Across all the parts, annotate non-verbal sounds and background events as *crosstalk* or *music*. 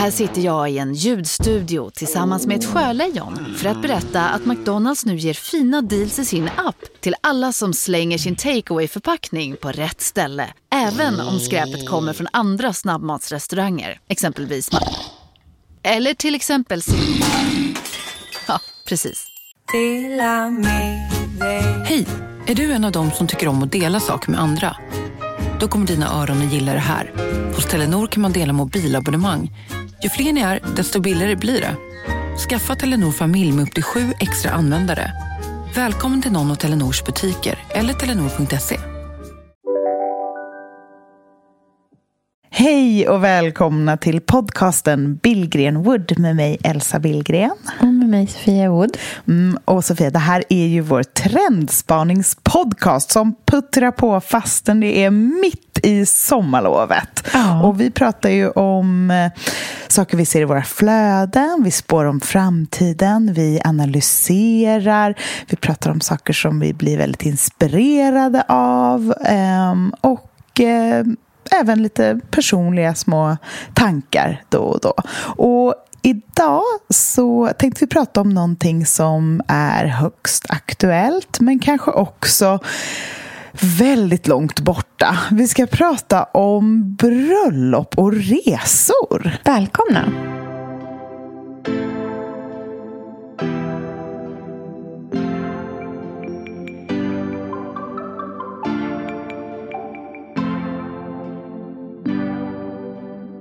Här sitter jag i en ljudstudio tillsammans med ett sjölejon för att berätta att McDonalds nu ger fina deals i sin app till alla som slänger sin takeaway förpackning på rätt ställe. Även om skräpet kommer från andra snabbmatsrestauranger, exempelvis Eller till exempel Ja, precis. Hej! Är du en av dem som tycker om att dela saker med andra? Då kommer dina öron att gilla det här. Hos Telenor kan man dela mobilabonnemang. Ju fler ni är, desto billigare blir det. Skaffa Telenor familj med upp till sju extra användare. Välkommen till någon av Telenors butiker eller telenor.se. Hej och välkomna till podcasten Billgren Wood med mig Elsa Billgren. Och med mig Sofia Wood. Mm, och Sofia, det här är ju vår trendspaningspodcast som puttrar på fastän det är mitt i sommarlovet. Ja. Och vi pratar ju om eh, saker vi ser i våra flöden, vi spår om framtiden, vi analyserar, vi pratar om saker som vi blir väldigt inspirerade av ehm, och eh, även lite personliga små tankar då och då. Och Idag så tänkte vi prata om någonting som är högst aktuellt men kanske också väldigt långt borta. Vi ska prata om bröllop och resor. Välkomna!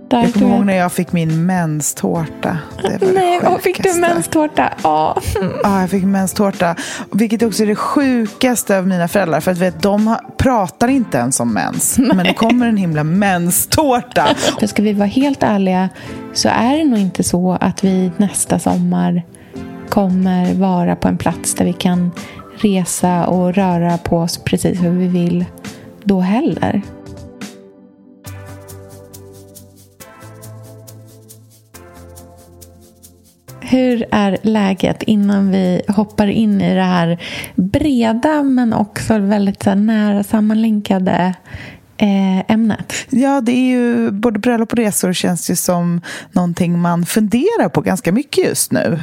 Där Jag kommer ihåg när jag fick min menstårta. Det var det Nej, åh, fick du menstårta? Ja. Ja, jag fick menstårta. Vilket också är det sjukaste av mina föräldrar. För att vet, de pratar inte ens om mens. Men det kommer en himla menstårta. För ska vi vara helt ärliga så är det nog inte så att vi nästa sommar kommer vara på en plats där vi kan resa och röra på oss precis hur vi vill då heller. Hur är läget innan vi hoppar in i det här breda men också väldigt så nära sammanlänkade eh, ämnet? Ja, det är ju både bröllop och resor känns ju som någonting man funderar på ganska mycket just nu.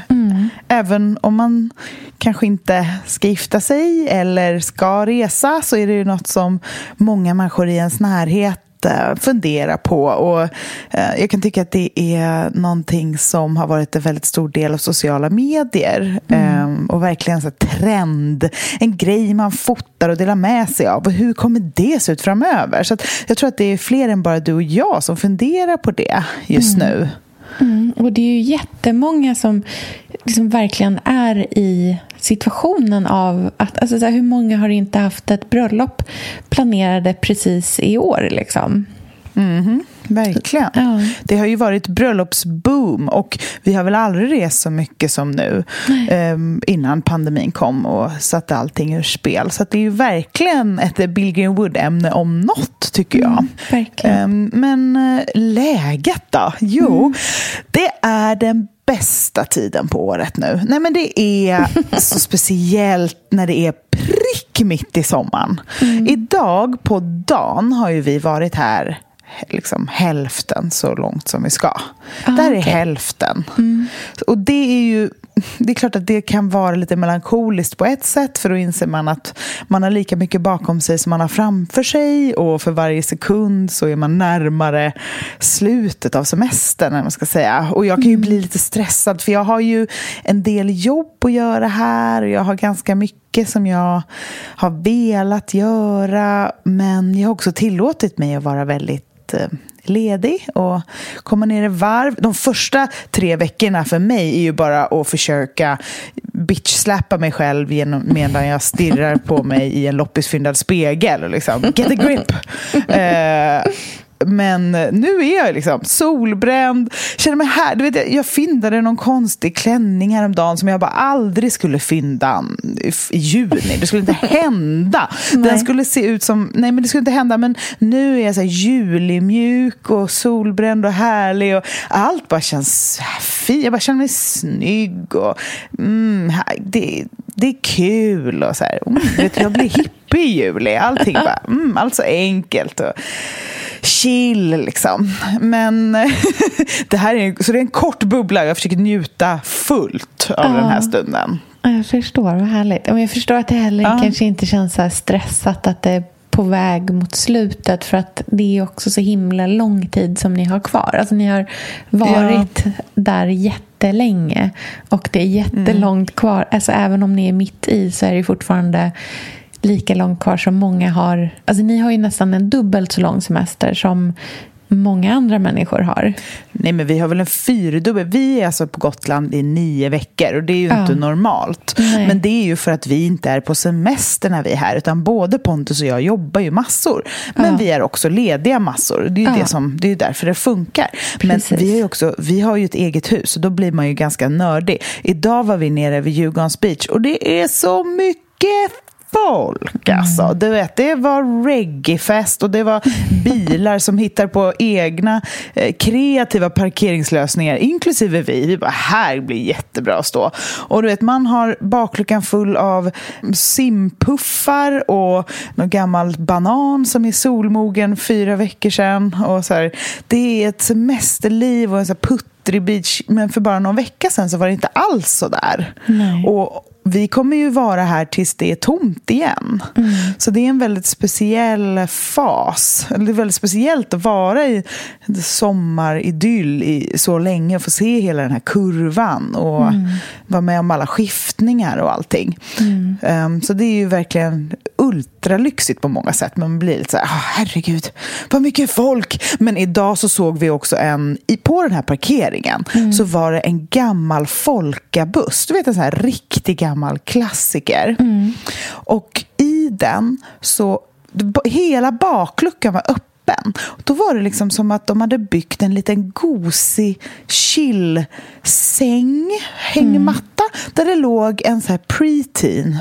Även om man kanske inte ska gifta sig eller ska resa så är det ju något som många människor i ens närhet fundera på. Och, eh, jag kan tycka att det är någonting som har varit en väldigt stor del av sociala medier. Eh, och verkligen så trend. En grej man fotar och delar med sig av. Och hur kommer det se ut framöver? Så jag tror att det är fler än bara du och jag som funderar på det just nu. Mm, och det är ju jättemånga som liksom verkligen är i situationen av att alltså så här, hur många har inte haft ett bröllop planerade precis i år liksom? Verkligen. Ja. Det har ju varit bröllopsboom och vi har väl aldrig rest så mycket som nu ehm, innan pandemin kom och satte allting ur spel. Så det är ju verkligen ett Bill Wood-ämne om något, tycker jag. verkligen. Ehm, men eh, läget då? Jo, det är den bästa tiden på året nu. Nej, men det är *laughs* så speciellt när det är prick mitt i sommaren. Idag på dagen har ju vi varit här liksom hälften så långt som vi ska. Där är okej. hälften. Och det är ju det är klart att det kan vara lite melankoliskt på ett sätt för då inser man att man har lika mycket bakom sig som man har framför sig och för varje sekund så är man närmare slutet av semestern, man ska säga. Och jag kan ju bli lite stressad för jag har ju en del jobb att göra här och jag har ganska mycket som jag har velat göra men jag har också tillåtit mig att vara väldigt eh, ledig och komma ner i varv. De första tre veckorna för mig är ju bara att försöka bitch-slappa mig själv genom, medan jag stirrar på mig i en loppisfyndad spegel. och Liksom. Get a grip! *laughs* Eh, men nu är jag liksom solbränd, känner mig här. Du vet, jag- jag fyndade någon konstig klänning häromdagen som jag bara aldrig skulle fynda i juni. Det skulle inte *laughs* hända. Den Nej. skulle se ut som... Nej, men det skulle inte hända. Men nu är jag så här julimjuk och solbränd och härlig. Och allt bara känns fint. Jag bara känner mig snygg. Och, mm, det, det är kul. Och så här. Mm, vet, jag blir hippie i juli. Allting bara... Mm, allt så enkelt. Och, chill liksom. Men *laughs* det här är, så det är en kort bubbla. Jag försöker njuta fullt av ja. den här stunden. Jag förstår, vad härligt. Jag förstår att det heller ja. kanske inte känns så stressat att det är på väg mot slutet för att det är också så himla lång tid som ni har kvar. Alltså ni har varit ja. där jättelänge och det är jättelångt mm. kvar. Alltså även om ni är mitt i så är det fortfarande lika långt kvar som många har. Alltså ni har ju nästan en dubbelt så lång semester som många andra människor har. Nej, men vi har väl en fyrdubbel. Vi är alltså på Gotland i nio veckor och det är ju ja. inte normalt. Nej. Men det är ju för att vi inte är på semester när vi är här, utan både Pontus och jag jobbar ju massor. Men ja. vi är också lediga massor. Det är ju ja. det som, det är därför det funkar. Precis. Men vi har, ju också, vi har ju ett eget hus och då blir man ju ganska nördig. Idag var vi nere vid Djurgårdens beach och det är så mycket folk alltså. Mm. Du vet, det var reggaefest och det var *laughs* bilar som hittar på egna eh, kreativa parkeringslösningar, inklusive vi. Vi bara, här blir jättebra att stå. Och du vet, man har bakluckan full av simpuffar och någon gammal banan som är solmogen fyra veckor sedan. Och så här, det är ett semesterliv och en så här puttrig beach. Men för bara någon vecka sedan så var det inte alls så där. Nej. Och vi kommer ju vara här tills det är tomt igen. Mm. Så det är en väldigt speciell fas. Det är väldigt speciellt att vara i sommaridyll i så länge och få se hela den här kurvan och mm. vara med om alla skiftningar och allting. Mm. Um, så det är ju verkligen ultralyxigt på många sätt. Man blir lite så här, oh, herregud, vad mycket folk! Men idag så såg vi också en, på den här parkeringen, mm. så var det en gammal folkabuss. Du vet en sån här riktig gammal klassiker. Mm. Och i den så, hela bakluckan var öppen öppen. Då var det liksom som att de hade byggt en liten gosig chillsäng, hängmatta, mm. där det låg en så här preteen,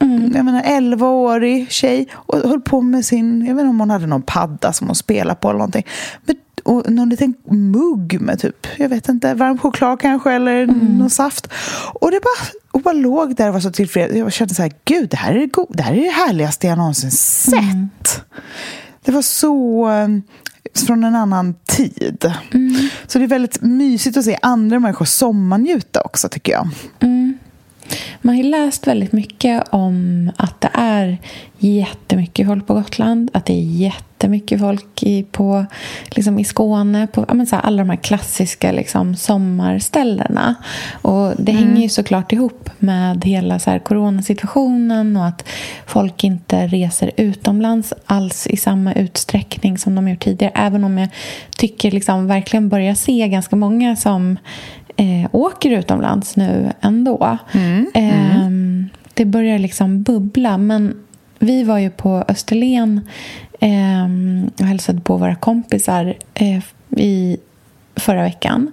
mm. jag menar 11-årig tjej och höll på med sin, jag vet inte om hon hade någon padda som hon spelade på eller någonting. Men och någon liten mugg med typ, jag vet inte, varm choklad kanske eller mm. någon saft. Och det bara, och bara låg där och var så tillfreds. Jag kände så här, gud, det här är det, go- det, här är det härligaste jag någonsin sett. Mm. Det var så eh, från en annan tid. Mm. Så det är väldigt mysigt att se andra människor sommarnjuta också, tycker jag. Mm. Man har läst väldigt mycket om att det är jättemycket folk på Gotland. Att det är jättemycket folk i, på, liksom i Skåne. På ja, så här, alla de här klassiska liksom, sommarställena. Och det mm. hänger ju såklart ihop med hela så här, coronasituationen och att folk inte reser utomlands alls i samma utsträckning som de gjort tidigare. Även om jag tycker liksom verkligen börjar se ganska många som eh, åker utomlands nu ändå. Mm. Eh, det börjar liksom bubbla. Men vi var ju på Österlen eh, och hälsade på våra kompisar eh, i förra veckan.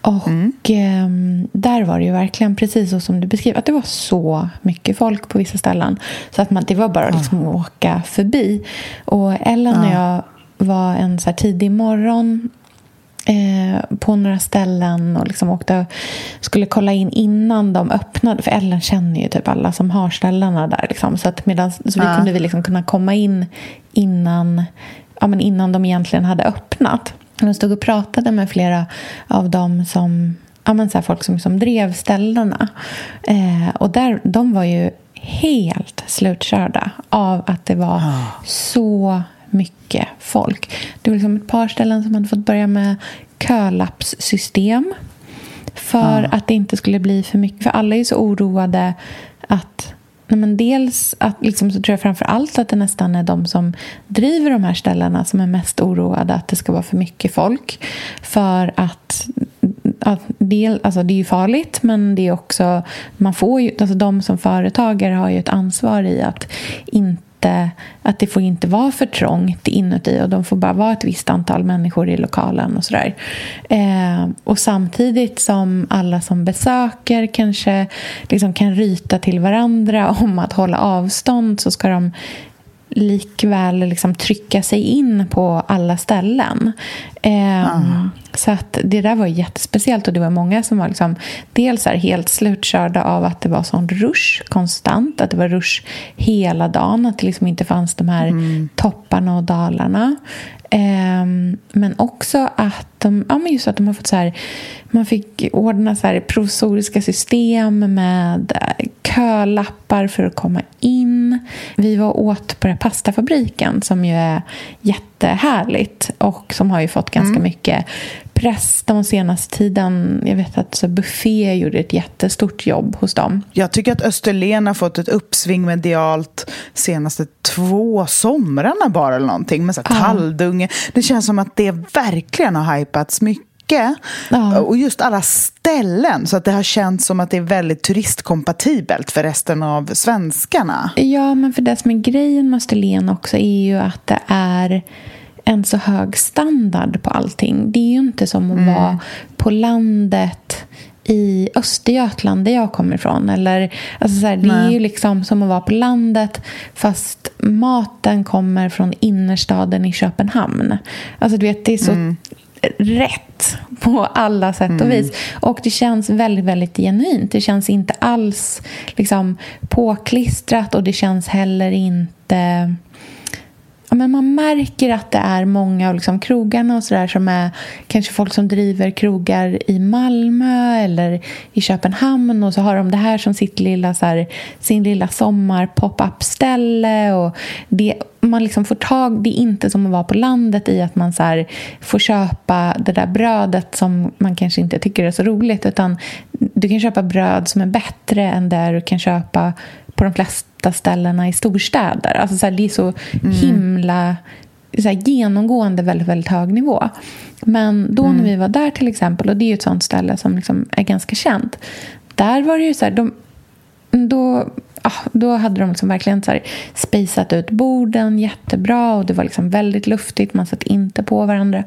Och mm. eh, där var det ju verkligen precis så som du beskriver. Att det var så mycket folk på vissa ställen. Så att man, det var bara liksom att åka förbi. Och Ellen och jag var en så tidig morgon eh, på några ställen och liksom åkte skulle kolla in innan de öppnade. För Ellen känner ju typ alla som har ställena där. Liksom. Så, att medan, så vi ja. kunde vi liksom kunna komma in innan, ja, men innan de egentligen hade öppnat. De stod och pratade med flera av dem som ja, men så folk som, som drev ställena. Eh, och där, de var ju helt slutkörda av att det var oh. så mycket folk. Det var liksom ett par ställen som hade fått börja med kölappssystem för ja. att det inte skulle bli för mycket. För alla är så oroade att Nej, men dels att, liksom, så tror jag framför allt att det nästan är de som driver de här ställena som är mest oroade att det ska vara för mycket folk. För att, att del, alltså det är ju farligt, men det är också... Man får ju, alltså de som företagare har ju ett ansvar i att inte inte, att det får inte vara för trångt inuti och de får bara vara ett visst antal människor i lokalen och sådär. Eh, och samtidigt som alla som besöker kanske liksom kan ryta till varandra om att hålla avstånd så ska de likväl liksom trycka sig in på alla ställen. Eh, mm. så att det där var jättespeciellt och det var många som var liksom dels helt slutkörda av att det var sån rush konstant, att det var rush hela dagen, att det liksom inte fanns de här mm. topparna och dalarna. Um, men också att de, ja, men just att de har fått så här, man fick ordna så här provisoriska system med eh, kölappar för att komma in. Vi var åt på den pastafabriken som ju är jättehärligt och som har ju fått ganska mm. mycket press den senaste tiden. Jag vet att så Buffé gjorde ett jättestort jobb hos dem. Jag tycker att Österlen har fått ett uppsving medialt senaste två somrarna bara eller någonting. Med så här talldunge. Det känns som att det verkligen har hypats mycket Ja. Och just alla ställen, så att det har känts som att det är väldigt turistkompatibelt för resten av svenskarna. Ja, men för det som är grejen med Österlen också är ju att det är en så hög standard på allting. Det är ju inte som att mm. vara på landet i Östergötland, där jag kommer ifrån. Eller, alltså så här, det är ju liksom som att vara på landet fast maten kommer från innerstaden i Köpenhamn. Alltså, du vet, det är så mm. Rätt på alla sätt och mm. vis. Och det känns väldigt, väldigt genuint. Det känns inte alls liksom, påklistrat och det känns heller inte ja, men man märker att det är många av liksom krogarna och så där som är kanske folk som driver krogar i Malmö eller i Köpenhamn och så har de det här som sitt lilla, så här, sin lilla sommar pop-up-ställe och det, man liksom får tag, det är inte som att vara på landet i att man så här, får köpa det där brödet som man kanske inte tycker är så roligt utan du kan köpa bröd som är bättre än det du kan köpa på de flesta ställena i storstäder. Alltså så här, det är så mm. himla så här, genomgående väldigt, väldigt hög nivå. Men då mm. när vi var där till exempel, och det är ju ett sånt ställe som liksom är ganska känt. Där var det ju så här, de, då, ja, då hade de liksom verkligen så här spejsat ut borden jättebra och det var liksom väldigt luftigt. Man satt inte på varandra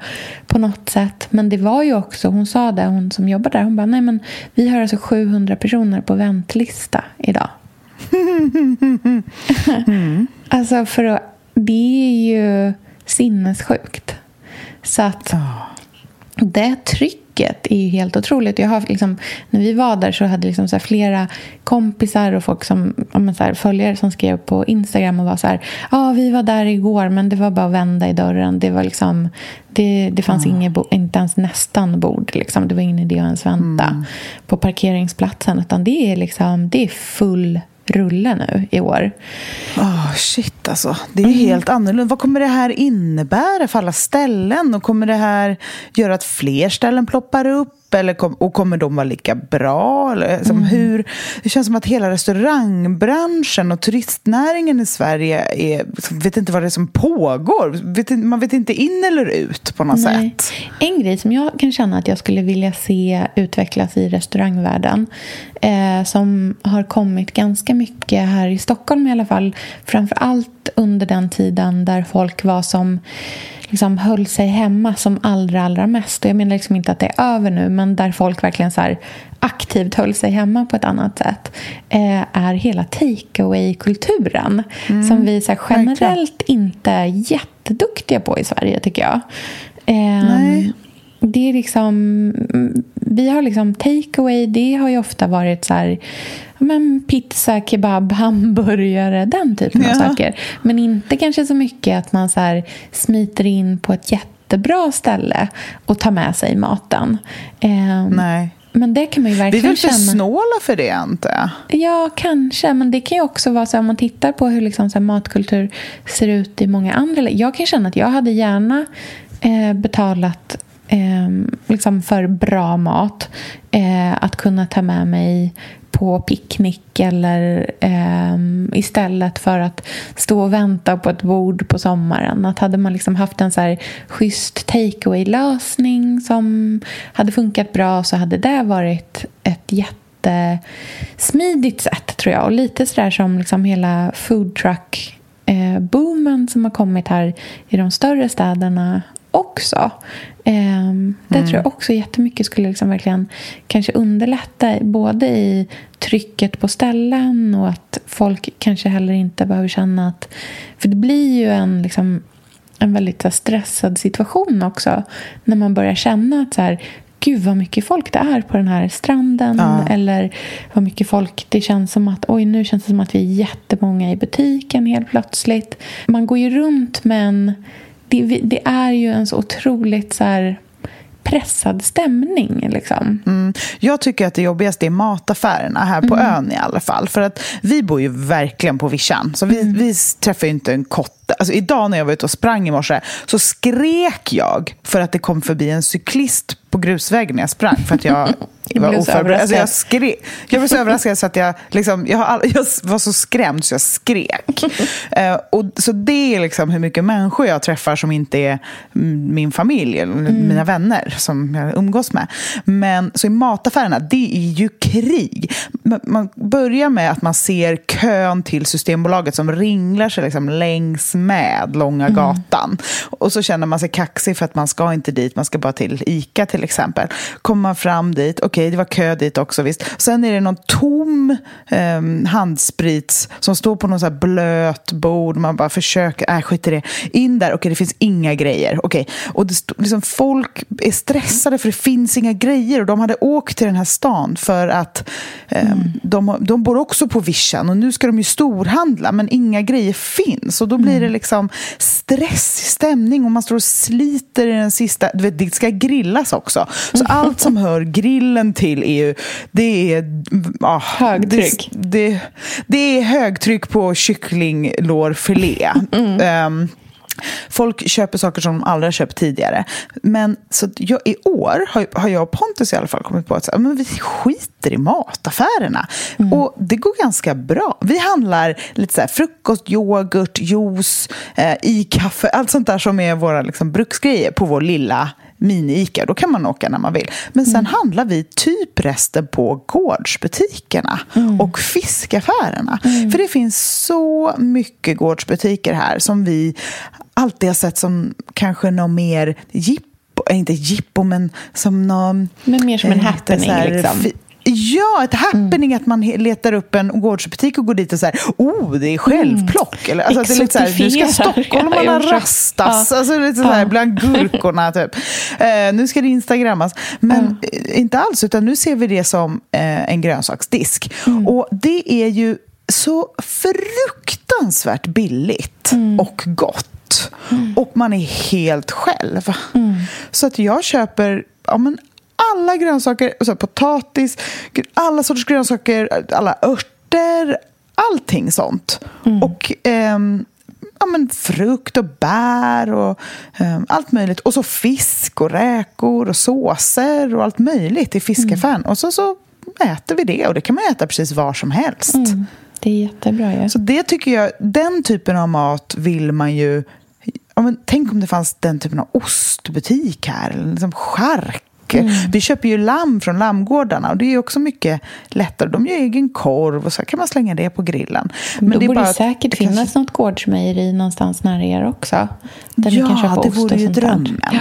på något sätt. Men det var ju också, hon sa det, hon som jobbar där, hon bara nej men vi har alltså 700 personer på väntlista idag mm. Alltså, för att, det är ju sinnessjukt. Så att oh. det trycket är ju helt otroligt. Jag har liksom, när vi var där så hade liksom så flera kompisar och folk som här, följare som skrev på Instagram och var så här Ja, ah, vi var där igår men det var bara att vända i dörren. Det var liksom det, det fanns mm. inget, inte ens nästan bord. Liksom. Det var ingen idé att ens vänta mm. på parkeringsplatsen. Utan det är, liksom, det är full rulle nu i år. Oh, shit, alltså. Det är mm. helt annorlunda. Vad kommer det här innebära för alla ställen? Och kommer det här göra att fler ställen ploppar upp? Eller kom, och kommer de vara lika bra? Eller, som mm. hur, det känns som att hela restaurangbranschen och turistnäringen i Sverige är, vet inte vad det är som pågår. Vet, man vet inte in eller ut på något Nej. sätt. En grej som jag kan känna att jag skulle vilja se utvecklas i restaurangvärlden eh, som har kommit ganska mycket här i Stockholm i alla fall. Framför allt under den tiden där folk var som liksom höll sig hemma som allra, allra mest. Och jag menar liksom inte att det är över nu, men där folk verkligen så aktivt höll sig hemma på ett annat sätt eh, är hela takeaway-kulturen mm. som vi så generellt verkligen. inte är jätteduktiga på i Sverige, tycker jag. Eh, Nej det är liksom, vi har liksom takeaway, det har ju ofta varit så här, men pizza, kebab, *laughs* hamburgare, den typen ja. av saker. Men inte kanske så mycket att man så här smiter in på ett jättebra ställe och tar med sig maten. Eh, Nej. Men det kan man ju verkligen Vi är väl för känna... snåla för det, inte Ja, kanske. Men det kan ju också vara så om man tittar på hur liksom så matkultur ser ut i många andra länder. Jag kan känna att jag hade gärna eh, betalat eh, liksom för bra mat. Eh, att kunna ta med mig på picknick eller eh, istället för att stå och vänta på ett bord på sommaren. Att hade man liksom haft en så här schysst takeaway-lösning som hade funkat bra så hade det varit ett jättesmidigt sätt tror jag. Och lite sådär som liksom hela foodtruck-boomen eh, som har kommit här i de större städerna också. Eh, det mm. tror jag också jättemycket skulle liksom verkligen kanske underlätta både i trycket på ställen och att folk kanske heller inte behöver känna att... För det blir ju en liksom en väldigt stressad situation också. När man börjar känna att så här, gud vad mycket folk det är på den här stranden. Ja. Eller vad mycket folk, det känns som att oj nu känns det som att vi är jättemånga i butiken helt plötsligt. Man går ju runt men det, det är ju en så otroligt så här, pressad stämning. Liksom. Mm. Jag tycker att det jobbigaste är mataffärerna här på Mm. ön i alla fall. För att vi bor ju verkligen på vischan. Så vi, Mm. vi träffar ju inte en kotte. Alltså idag när jag var ute och sprang i morse så skrek jag för att det kom förbi en cyklist på grusvägen när jag sprang. För att jag *laughs* var blev oförberedd. Alltså jag, skrek. jag var så överraskad så att jag, liksom, jag, all, jag var så skrämd så jag skrek. *laughs* Eh, och, så det är liksom hur mycket människor jag träffar som inte är min familj eller Mm. mina vänner som jag umgås med. Men så i mataffärerna, det är ju krig. Man börjar med att man ser kön till Systembolaget som ringlar sig liksom längs med Långa Mm. gatan. Och så känner man sig kaxig för att man ska inte dit, man ska bara till ICA till exempel. Kommer man fram dit, okej det var kö dit också visst. Sen är det någon tom um, handsprits som står på någon så blöt bord. Man bara försöker, nej skit i det. In där, okej det finns inga grejer. Okej. Och det liksom, folk är stressade för det finns inga grejer. Och de hade åkt till den här stan för att um, de, de bor också på vischan. Och nu ska de ju storhandla men inga grejer finns. Och då blir det liksom stressig stämning och man står och sliter i den sista... Du vet, det ska grillas också. Så *laughs* allt som hör grillen till är ju... Det är... Ja, Högtryck. Det, det, det är högtryck på kycklinglårfilé. Um, Folk köper saker som de aldrig har köpt tidigare. Men så jag, i år har, har jag och Pontus i alla fall kommit på att så, men vi skiter i mataffärerna. Och det går ganska bra. Vi handlar lite så här, frukost, yoghurt, juice, eh, i kaffe, allt sånt där som är våra liksom, bruksgrejer på vår lilla mini-Ica. Då kan man åka när man vill. Men sen handlar vi typ resten på gårdsbutikerna och fiskaffärerna. För det finns så mycket gårdsbutiker här som vi alltid har sett som kanske något mer jippo, äh, inte jippo men som någon... Men mer som en eh, happening, liksom. Ja, ett happening att man letar upp en gårdsbutik och går dit och säger oh, det är självplock. Eller, alltså, det är lite så här, nu ska stockholmarna rastas. Ja. Alltså, lite så här, Ja. bland gurkorna typ. *laughs* Eh, nu ska det instagrammas. Men eh, inte alls, utan nu ser vi det som eh, en grönsaksdisk. Och det är ju så fruktansvärt billigt och gott. Och man är helt själv. Så att jag köper ja, men alla grönsaker, så potatis, alla sorters grönsaker, alla örter, allting sånt. Och ehm, ja, men frukt och bär och ehm, allt möjligt. Och så fisk och räkor och såser och allt möjligt i fiskaffären. Och så, så äter vi det och det kan man äta precis var som helst. Det är jättebra ju. Så det tycker jag, den typen av mat vill man ju... Ja, men tänk om det fanns den typen av ostbutik här, eller liksom chark. Vi köper ju lamm från lammgårdarna och det är också mycket lättare. De gör egen korv och så kan man slänga det på grillen. Men Då det borde det säkert det finnas kanske- något gårdsmejeri någonstans nära er också. Där ja, ni kan köpa det vore ju drömmen. Ja,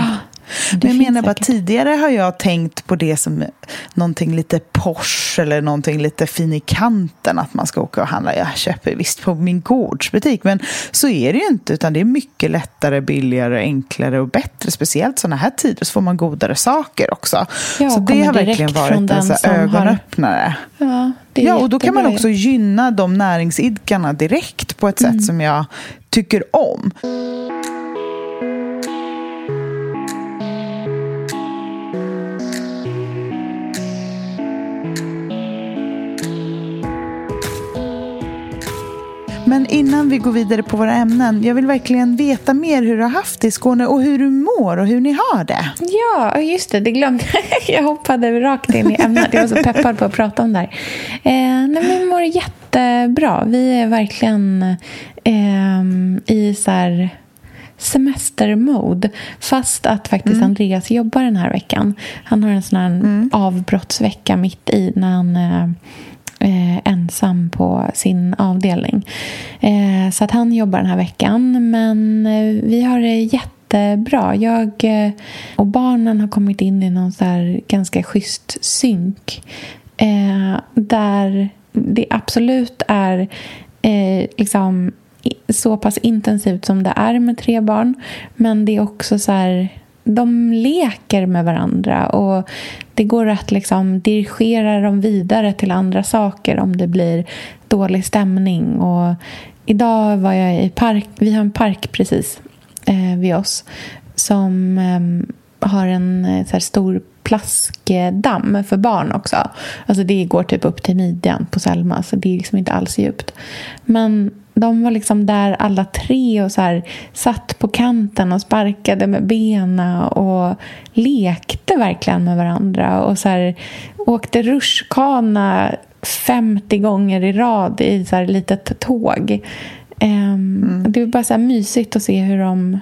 Men jag menar bara säkert. tidigare har jag tänkt på det som någonting lite Porsche eller någonting lite fin i kanten att man ska åka och handla. Jag köper visst på min gårdsbutik men så är det ju inte utan det är mycket lättare, billigare, enklare och bättre. Speciellt sådana här tider så får man godare saker också. Ja, så det har verkligen varit en här har- ögonöppnare. Ja, Ja, och då kan man också gynna de näringsidkarna direkt på ett sätt som jag tycker om. Men innan vi går vidare på våra ämnen, jag vill verkligen veta mer hur du har haft det i Skåne och hur du mår och hur ni har det. Ja, just det. Det glömde jag. *laughs* Jag hoppade rakt in i ämnet. Jag var så peppad på att prata om det här. Eh, nej, men vi mår jättebra. Vi är verkligen eh, i så här semestermode. Fast att faktiskt Andreas jobbar den här veckan. Han har en sån här avbrottsvecka mitt i när han eh, eh, ensam på sin avdelning. Eh, så att han jobbar den här veckan. Men eh, vi har det jättebra. Jag eh, och barnen har kommit in i någon så här ganska schysst synk. Eh, där det absolut är eh, liksom så pass intensivt som det är med tre barn. Men det är också så här de leker med varandra och det går att liksom dirigera dem vidare till andra saker om det blir dålig stämning. Och idag var jag i park, vi har en park precis eh, vid oss som eh, har en eh, så här, stor plaskdamm för barn också. Alltså det går typ upp till midjan på Selma, så det är liksom inte alls djupt. Men de var liksom där alla tre och så här, satt på kanten och sparkade med benen och lekte verkligen med varandra. Och så här, åkte rutschkana 50 gånger i rad i så här litet tåg. Um, mm. Det var bara så mysigt att se hur de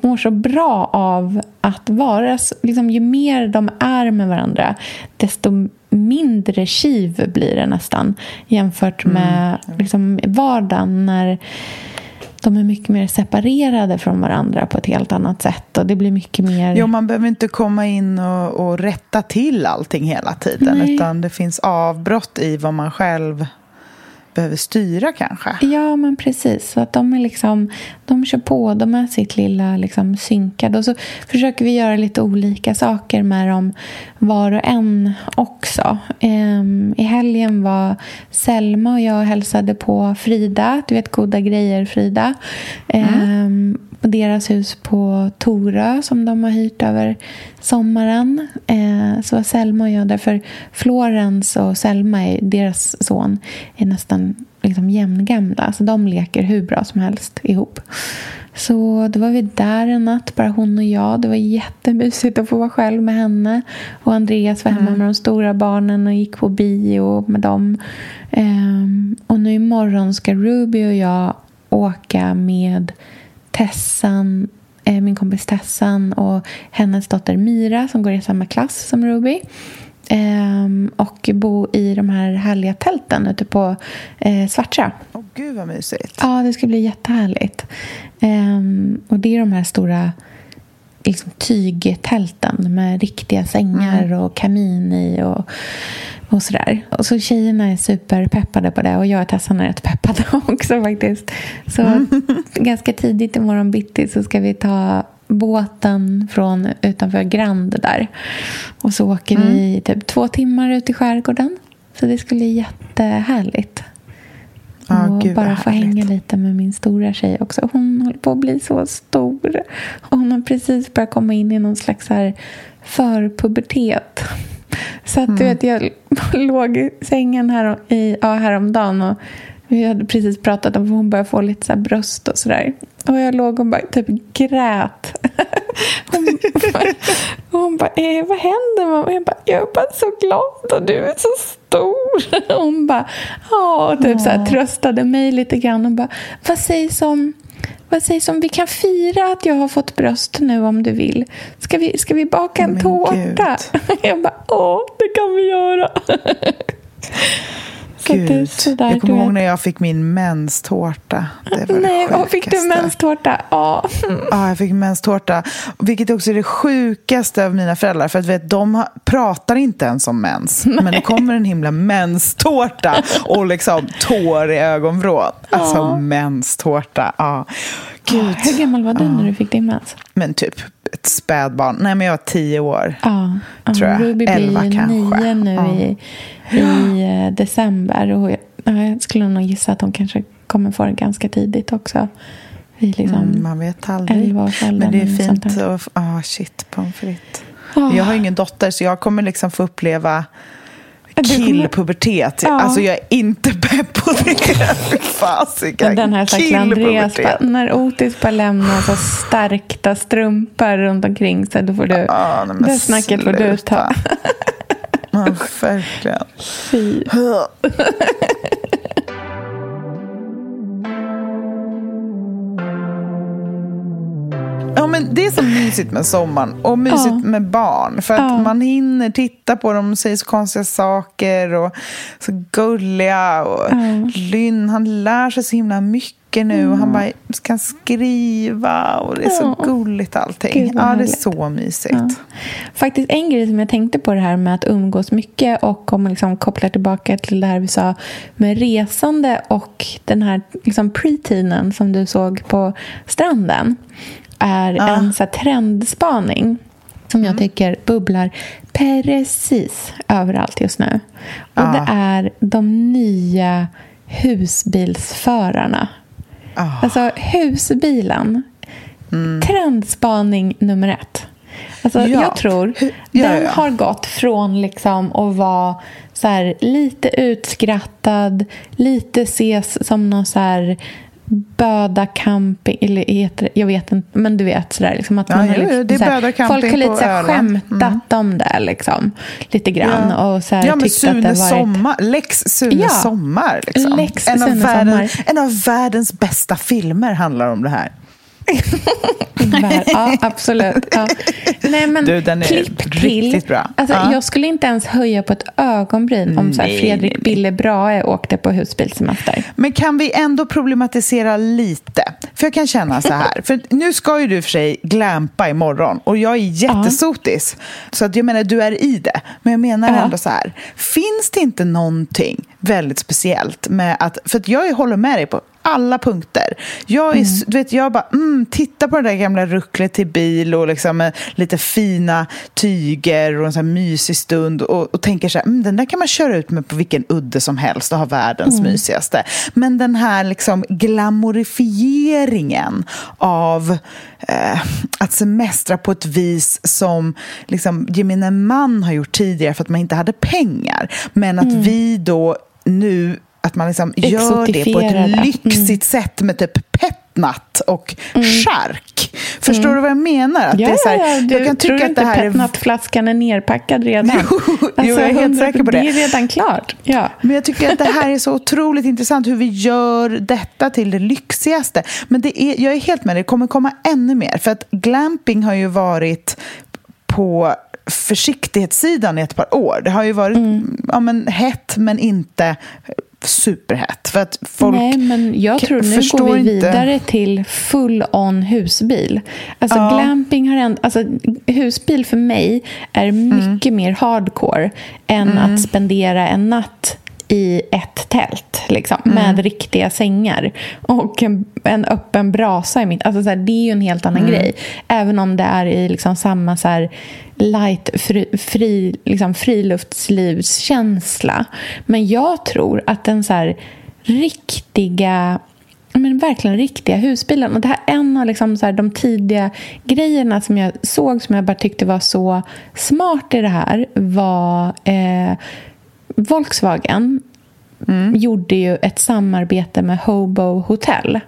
mår så bra av att vara... Liksom, ju mer de är med varandra desto mindre kiv blir det nästan jämfört mm. med mm. liksom, vardagen när de är mycket mer separerade från varandra på ett helt annat sätt. Och det blir mycket mer... Jo, man behöver inte komma in och, och rätta till allting hela tiden. Nej. Utan det finns avbrott i vad man själv behöver styra kanske. Ja, men precis. Så att de, är liksom, de kör på, de är sitt lilla liksom, synkade. Och så försöker vi göra lite olika saker med dem var och en också. Um, I helgen var Selma och jag hälsade på Frida. Du vet Goda grejer, Frida. Mm. Um, på deras hus på Torö som de har hyrt över sommaren. Eh, så var Selma och jag där, för Florens och Selma, är, deras son, är nästan liksom jämngamla. Så de leker hur bra som helst ihop. Så då var vi där en natt, bara hon och jag. Det var jättemysigt att få vara själv med henne. Och Andreas var hemma mm. med de stora barnen och gick på bio med dem. Um, och nu imorgon ska Ruby och jag åka med Tessan, eh, min kompis Tessan och hennes dotter Mira som går i samma klass som Ruby. Um, och bo i de här härliga tälten ute på eh, Svartsjö. Åh, oh, gud vad mysigt. Ja, det ska bli jättehärligt. Um, och det är de här stora liksom, tygtälten med riktiga sängar mm. och kamin i. Och, och sådär. Och så tjejerna är superpeppade på det och jag och Tessan är rätt peppade *laughs* också faktiskt. Så mm. ganska tidigt i morgon bitti så ska vi ta båten från utanför Grand där. Och så åker mm. vi typ två timmar ut i skärgården. Så det skulle bli jättehärligt. Oh, och Gud, bara få hänga lite med min stora tjej också. Hon håller på att bli så stor. Hon har precis börjat komma in i någon slags här förpubertet. Så att, mm. du vet, jag *laughs* låg i sängen här, i, ja, häromdagen och vi hade precis pratat om att hon började få lite så bröst och sådär. Och jag låg och bara typ grät. *laughs* hon, och hon bara, eh, vad händer mamma? Jag bara, jag är bara så glad och du är så stor. *laughs* hon bara, ja, och typ så här, tröstade mig lite grann och bara, vad sägs om vad sägs om vi kan fira att jag har fått bröst nu om du vill? Ska vi, ska vi baka en tårta? *laughs* Jag bara, åh, det kan vi göra. Gud, sådär, jag kommer ihåg när jag fick min menstårta. Det var Nej, det fick du menstårta? Ja. ja, jag fick menstårta. Vilket också är det sjukaste av mina föräldrar. För att vet, de pratar inte ens om mens. Nej. Men det kommer en himla menstårta och liksom tår i ögonvrån. Alltså ja. menstårta. Ja. Gud. Hur gammal var du när du fick din mens? Men typ ett spädbarn. Nej, men jag var tio år. Ja. Tror jag. Ruby Elva blir kanske. nio nu ja. i, i eh, december. Och jag skulle nog gissa att hon kanske kommer få det ganska tidigt också. Liksom mm, man vet aldrig. Men det är fint att... Ah, shit, pommes frites. Oh. Jag har ingen dotter, så jag kommer liksom få uppleva killpubertet. Ja. Alltså jag är inte pepp på det. Fasiken. Den här stackars Andreas, när Otis bara lämnar så stärkta strumpor runt omkring sig, då får du, ja, det snacket får du ta. ja, verkligen. Fy. Ja, men det är så mysigt med sommaren och mysigt ja. med barn. För att ja. man hinner titta på dem och säger så konstiga saker och så gulliga. Och ja. Lynn, han lär sig så himla mycket nu och han bara kan skriva och det är så gulligt allting. Gud, ja, det är så mysigt. Faktiskt en grej som jag tänkte på det här med att umgås mycket och om man liksom kopplar tillbaka till det här vi sa med resande och den här liksom pre-teenen som du såg på stranden är Ja. en så här trendspaning som jag tycker bubblar precis överallt just nu. Och Ja. det är de nya husbilsförarna. Ah. Alltså husbilen. Mm. Trendspaning nummer ett. Alltså, Ja. Jag tror ja, den ja. har gått från liksom att vara så här, lite utskrattad, lite ses som någon så här böda camping, eller heter jag vet inte, men du vet sådär liksom att Ja, man har jo, jo, liksom, det är böda camping Folk har lite på så här, Öland. skämtat om det liksom, lite grann och så här, ja, men tyckt att det Sune har varit... Sommar, Lex Sune Ja. Sommar. Liksom. Lex en, av Sune världen, Sommar. en av världens bästa filmer handlar om det här. *laughs* Ja, absolut. Ja. Nej, men Du, den är klipp till. riktigt bra. Alltså, Ja. Jag skulle inte ens höja på ett ögonbryn om så här, Fredrik. Bille Brahe åkte på husbilsemester. Men kan vi ändå problematisera lite? För jag kan känna så här, *laughs* för nu ska ju du för sig glampa imorgon och jag är jättesotis. Så att jag menar, du är i det. Men jag menar Ja. ändå så här, finns det inte någonting väldigt speciellt med att, för att jag håller med dig på alla punkter. Jag, är, s- du vet, jag bara, mm, titta på det där gamla rucklet till bil och liksom med lite fina tyger och en sån här mysig stund och, och tänker så här, mm, den där kan man köra ut med på vilken udde som helst och ha världens mysigaste. Men den här liksom glamorifieringen av eh, att semestra på ett vis som liksom, gemene man har gjort tidigare för att man inte hade pengar. Men att vi då nu att man liksom gör det på ett det. lyxigt sätt med typ petnat och chark. Förstår du vad jag menar? Att Ja, det är så här, ja, du jag kan tror tycka att det här är petnatflaskan är nerpackad redan? Alltså, *laughs* Jo, jo, jag är helt 100 säker på det. Det är redan klart. Ja. Men jag tycker att det här är så otroligt intressant hur vi gör detta till det lyxigaste. Men det är, jag är helt med dig, det kommer komma ännu mer. För att glamping har ju varit på försiktighetssidan i ett par år. Det har ju varit ja, men, hett men inte superhett. För att folk Nej, men jag tror nu går vi inte- vidare till full-on husbil. Alltså Ja. glamping har ändå, alltså husbil för mig är mycket mer hardcore än att spendera en natt i ett tält liksom, med riktiga sängar och en, en öppen brasa i mitt... Alltså, så här, det är ju en helt annan grej. Även om det är i liksom, samma så här, light, fri, fri, liksom, friluftslivskänsla. Men jag tror att den så här, riktiga men verkligen riktiga husbilen. Och det här är en av liksom så här, de tidiga grejerna som jag såg som jag bara tyckte var så smart i det här var eh, Volkswagen gjorde ju ett samarbete med Hobo Hotel.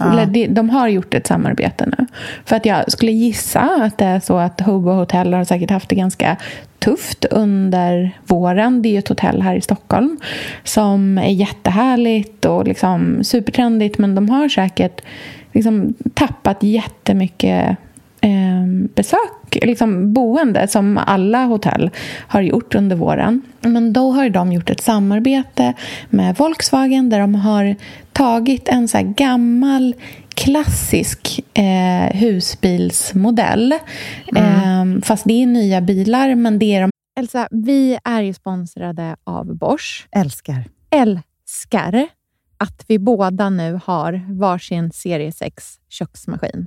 Eller de, de har gjort ett samarbete nu. För att jag skulle gissa att det är så att Hobo Hotel har säkert haft det ganska tufft under våren. Det är ju ett hotell här i Stockholm som är jättehärligt och liksom supertrendigt men de har säkert liksom tappat jättemycket eh, besök, liksom boende som alla hotell har gjort under våren. Men då har de gjort ett samarbete med Volkswagen där de har tagit en så här gammal klassisk eh, husbilsmodell. Eh, fast det är nya bilar, men det är de... Elsa, vi är ju sponsrade av Bosch. älskar. Älskar att vi båda nu har varsin serie 6 köksmaskin.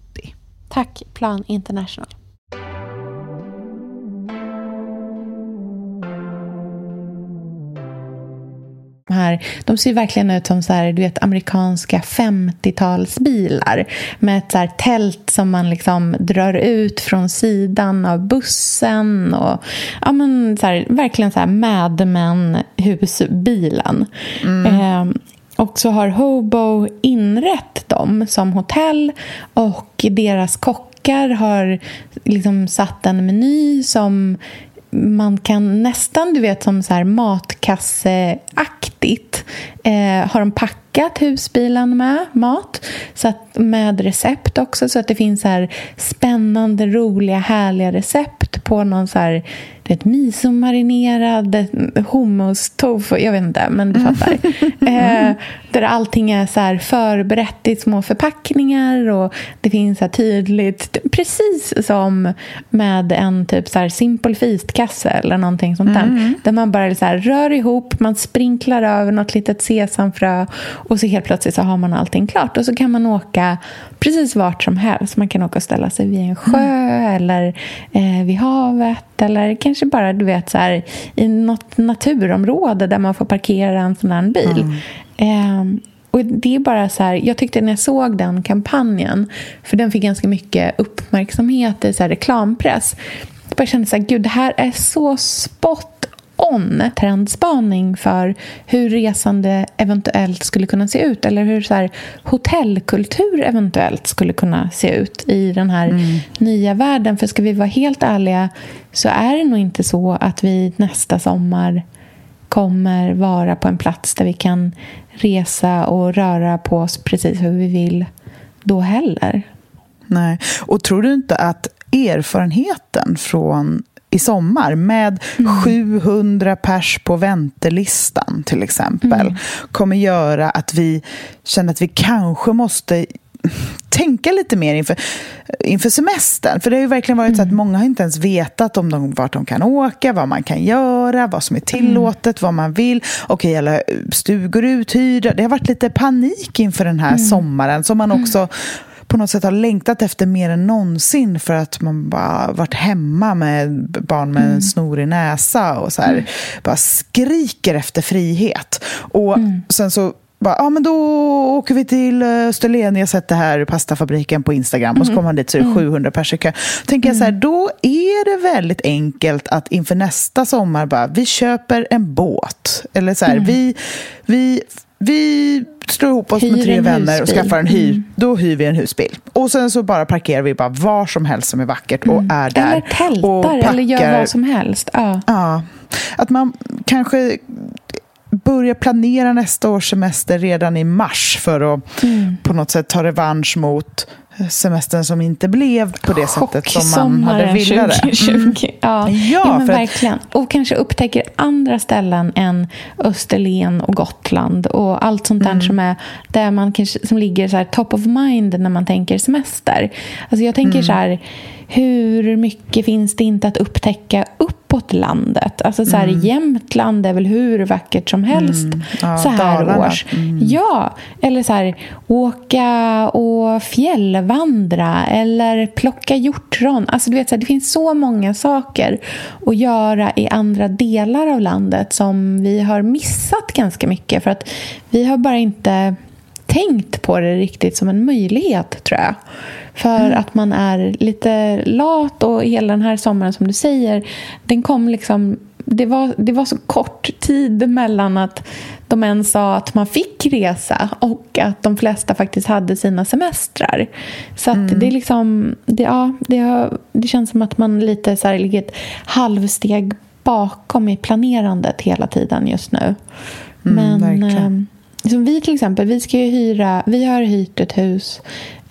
Tack Plan International. här, de ser verkligen ut som så här, du vet, amerikanska 50-talsbilar med ett så här tält som man liksom drar ut från sidan av bussen. Och, ja, men så här, verkligen så här Mad Men-husbilen. Mm. Eh, och så har Hobo inrett dem som hotell och deras kockar har liksom satt en meny som man kan nästan, du vet, som så här matkasseaktigt eh, har de packat husbilen med mat så att, med recept också så att det finns så här spännande, roliga, härliga recept på någon så här vet, misomarinerad hummus, tofu, jag vet inte, men du mm. fattar. *laughs* eh, där allting är så här förberett i små förpackningar och det finns så tydligt, precis som med en typ så här simple feast-kasse eller någonting sånt där. Mm. Där man bara så här rör ihop, man sprinklar över något litet sesamfrö och så helt plötsligt så har man allting klart och så kan man åka precis vart som helst. Man kan åka och ställa sig vid en sjö mm. eller eh, vid havet eller kanske bara du vet så här, i något naturområde där man får parkera en sån här bil. Mm. Eh, och det är bara så här, jag tyckte när jag såg den kampanjen, för den fick ganska mycket uppmärksamhet i så reklampress, jag bara kände så här, gud det här är så spot on trendspaning för hur resande eventuellt skulle kunna se ut eller hur så här, hotellkultur eventuellt skulle kunna se ut i den här mm. nya världen. För ska vi vara helt ärliga så är det nog inte så att vi nästa sommar kommer vara på en plats där vi kan resa och röra på oss precis hur vi vill då heller. Nej, och tror du inte att erfarenheten från i sommar med mm. 700 pers på väntelistan till exempel mm. kommer göra att vi känner att vi kanske måste tänka lite mer inför, inför semestern. För det har ju verkligen varit mm. så att mm. många har inte ens vetat om de, vart de kan åka, vad man kan göra, vad som är tillåtet, mm. vad man vill. Okej, alla stugor uthyrda. Det har varit lite panik inför den här mm. sommaren som man också på något sätt har längtat efter mer än någonsin för att man bara varit hemma med barn med mm. en snorig näsa och så här, mm. bara skriker efter frihet. Och mm. sen så bara, ja men då åker vi till Österlen, jag har sett det här pastafabriken på Instagram och så mm. kommer man dit så är det 700 mm. personer. Tänker jag så här, då är det väldigt enkelt att inför nästa sommar bara, vi köper en båt. Eller så här, mm. vi, vi, vi slår ihop oss hyr med tre vänner husbil. och skaffar en hyr. Mm. Då hyr vi en husbil. Och sen så bara parkerar vi bara var som helst som är vackert och mm. är där. Eller tältar eller gör vad som helst. Ja. ja. Att man kanske börjar planera nästa års semester redan i mars för att mm. på något sätt ta revansch mot semestern som inte blev på det sättet som man hade velat. 2020. Mm. *laughs* Ja, ja, ja men verkligen. Och kanske upptäcker andra ställen än Österlen och Gotland och allt sånt där mm. som är där man kanske, som ligger så top of mind när man tänker semester. Alltså jag tänker mm. så här hur mycket finns det inte att upptäcka uppåt landet? Alltså så här, mm. Jämtland är väl hur vackert som helst mm. ja, så här Dalarna. års. Mm. Ja, eller så här, åka och fjällvandra eller plocka hjortron. Alltså du vet, så här, det finns så många saker att göra i andra delar av landet som vi har missat ganska mycket för att vi har bara inte tänkt på det riktigt som en möjlighet, tror jag. För mm. att man är lite lat och hela den här sommaren, som du säger, den kom liksom... Det var, det var så kort tid mellan att de ens sa att man fick resa och att de flesta faktiskt hade sina semestrar. Så mm. det, är liksom, det, ja, det, har, det känns som att man lite så här ligger ett halvsteg bakom i planerandet hela tiden just nu. Mm, Men verkligen. Eh, som vi till exempel, vi ska hyra, vi har hyrt ett hus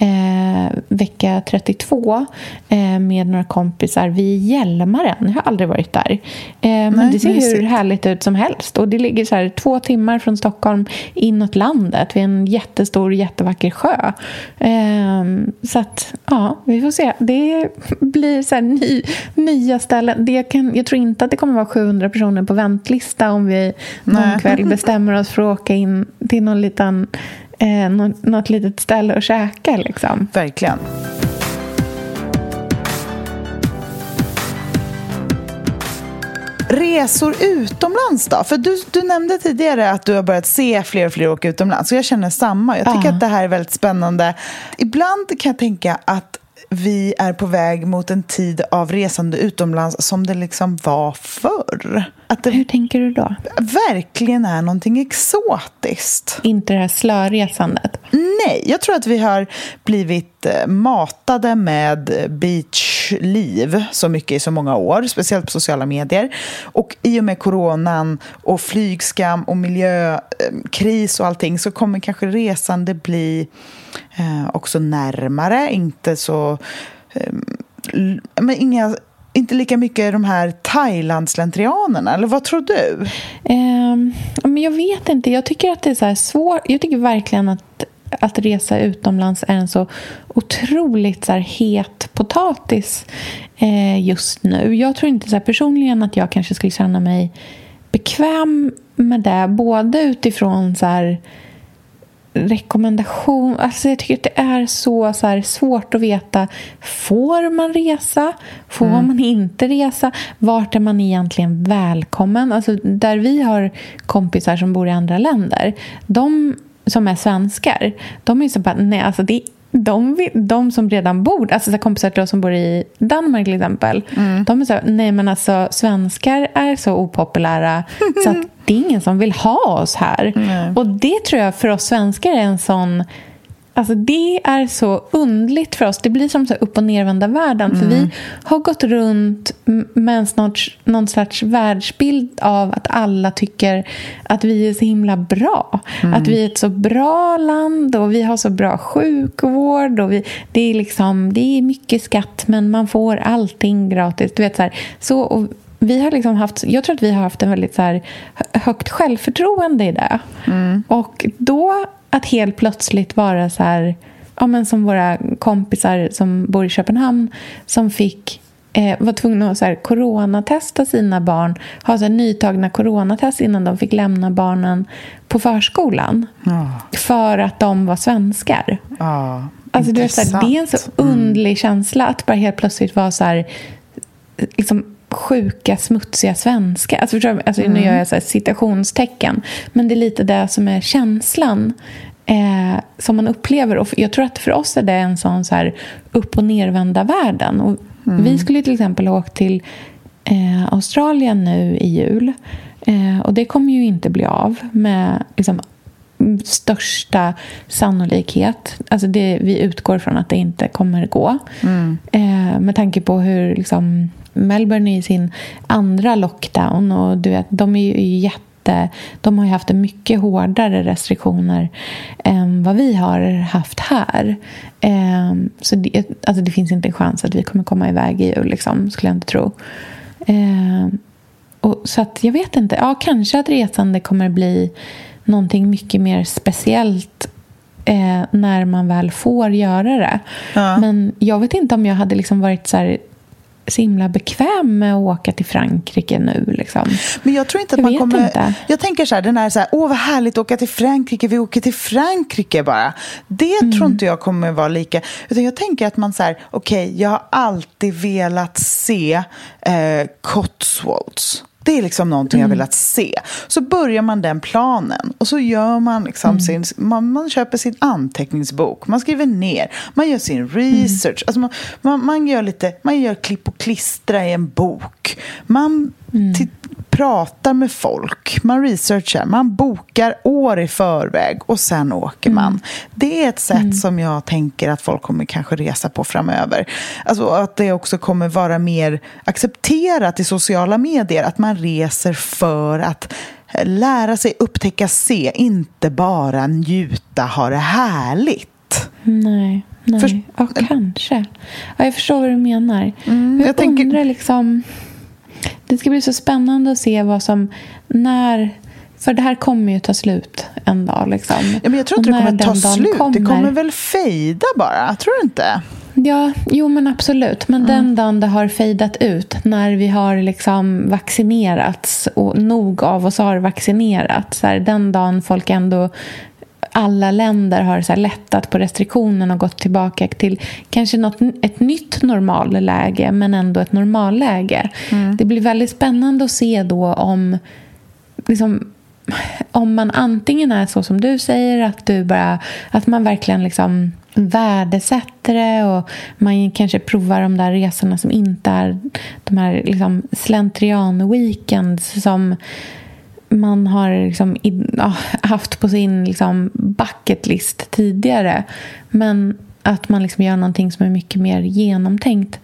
eh, vecka 32 eh, med några kompisar vid Hjälmaren. Jag har aldrig varit där. Eh, men Nej, det ser hur härligt ut som helst. Och Det ligger så här, två timmar från Stockholm inåt landet vid en jättestor, jättevacker sjö. Eh, så att, ja, vi får se. Det blir så ny, nya ställen. Det kan, jag tror inte att det kommer vara 700 personer på väntlista om vi någon kväll bestämmer oss för att åka in till någon liten eh, något, något litet ställe att käka. Liksom. Verkligen. resor utomlands då? För du, du nämnde tidigare att du har börjat se fler och fler åka utomlands. Och jag känner samma. Jag tycker Ja. att det här är väldigt spännande. Ibland kan jag tänka att vi är på väg mot en tid av resande utomlands som det liksom var förr. Att det Hur tänker du då? verkligen är någonting exotiskt. Inte det här slöresandet. Nej, jag tror att vi har blivit eh, matade med liv så mycket i så många år, speciellt på sociala medier. Och i och med coronan och flygskam och miljökris och allting så kommer kanske resande bli eh, också närmare, inte så... Eh, men inga, inte lika mycket de här Thailandslentrianerna, eller vad tror du? Ehm, men jag vet inte. Jag tycker att det är så här svårt. Jag tycker verkligen att, att resa utomlands är en så otroligt så här het potatis eh, just nu. Jag tror inte så här, personligen att jag kanske skulle känna mig bekväm med det. Både utifrån så här rekommendation. Alltså jag tycker att det är så, så här, svårt att veta. Får man resa? Får man inte resa? Vart är man egentligen välkommen? Alltså, där vi har kompisar som bor i andra länder, de som är svenskar, de är så bara, nej, alltså det de, de som redan bor, alltså så kompisar till oss som bor i Danmark till exempel, de är så här, nej men alltså svenskar är så opopulära så att *laughs* det är ingen som vill ha oss här. Och det tror jag för oss svenskar är en sån Alltså det är så undligt för oss. Det blir som så upp och nervända världen. För vi har gått runt med en snart, någon slags världsbild av att alla tycker att vi är så himla bra. Att vi är ett så bra land och vi har så bra sjukvård. Och vi, det, är liksom, det är mycket skatt men man får allting gratis. Du vet, så här, så, och vi har liksom haft, jag tror att vi har haft en väldigt så här, hö- högt självförtroende i det. Och då att helt plötsligt vara så här, ja, men som våra kompisar som bor i Köpenhamn som fick eh, var tvungna att så här, coronatesta sina barn, ha så här, nytagna coronatest innan de fick lämna barnen på förskolan. För att de var svenskar. Ja, Alltså, du vet, så här, det är en så underlig känsla att bara helt plötsligt vara så här, liksom, sjuka, smutsiga svenskar. Alltså, förstår du? alltså, Nu gör jag så här citationstecken. Men det är lite det som är känslan eh, som man upplever. Och jag tror att för oss är det en sån så här upp och nervända världen. Och Vi skulle till exempel ha åkt till eh, Australien nu i jul. Eh, och det kommer ju inte bli av med liksom, största sannolikhet. Alltså det, vi utgår från att det inte kommer gå. Eh, med tanke på hur liksom, Melbourne är i sin andra lockdown och du vet, de är ju jätte de har ju haft mycket hårdare restriktioner än vad vi har haft här. Eh, så det, alltså det finns inte en chans att vi kommer komma iväg i jul, liksom, skulle jag inte tro. Eh, och, så att jag vet inte. Ja, kanske att resande kommer bli någonting mycket mer speciellt eh, när man väl får göra det. Ja. Men jag vet inte om jag hade liksom varit så här så himla bekväm med att åka till Frankrike nu. Liksom. Men jag tror inte att Jag man kommer... inte. Jag tänker så här, den här, så här, åh vad härligt att åka till Frankrike, vi åker till Frankrike bara. Det Mm. tror inte jag kommer vara lika... Utan jag tänker att man så här, okej, jag har alltid velat se eh, Cotswolds. Det är liksom någonting Mm. jag velat se. Så börjar man den planen och så gör man liksom Mm. sin... Man, man köper sin anteckningsbok, man skriver ner, man gör sin research. Alltså man, man, man gör lite, man gör klipp och klistra i en bok. Man ti- pratar med folk, man researchar, man bokar år i förväg och sen åker man. Det är ett sätt som jag tänker att folk kommer kanske resa på framöver. Alltså att det också kommer vara mer accepterat i sociala medier att man reser för att eh, lära sig upptäcka, se, inte bara njuta, ha det härligt. Nej, nej. Först- ja, kanske. Ja, jag förstår vad du menar. Mm, jag jag tänker- undrar liksom... Det ska bli så spännande att se vad som... När... För det här kommer ju ta slut en dag. Liksom. Ja, men jag tror inte det kommer ta slut. Det kommer väl fejda bara, tror du inte? Ja, jo men absolut. Men Mm. den dagen det har fejdat ut, när vi har liksom vaccinerats och nog av oss har vaccinerats, så här, den dagen folk ändå alla länder har så lättat på restriktionerna och gått tillbaka till kanske något, ett nytt normalläge, men ändå ett normalläge. Mm. Det blir väldigt spännande att se då om liksom, om man antingen är så som du säger, att, du bara, att man verkligen liksom värdesätter det och man kanske provar de där resorna som inte är de här liksom slentrian-weekends som man har liksom, ja, haft på sin liksom, bucket list tidigare. Men att man liksom gör någonting som är mycket mer genomtänkt.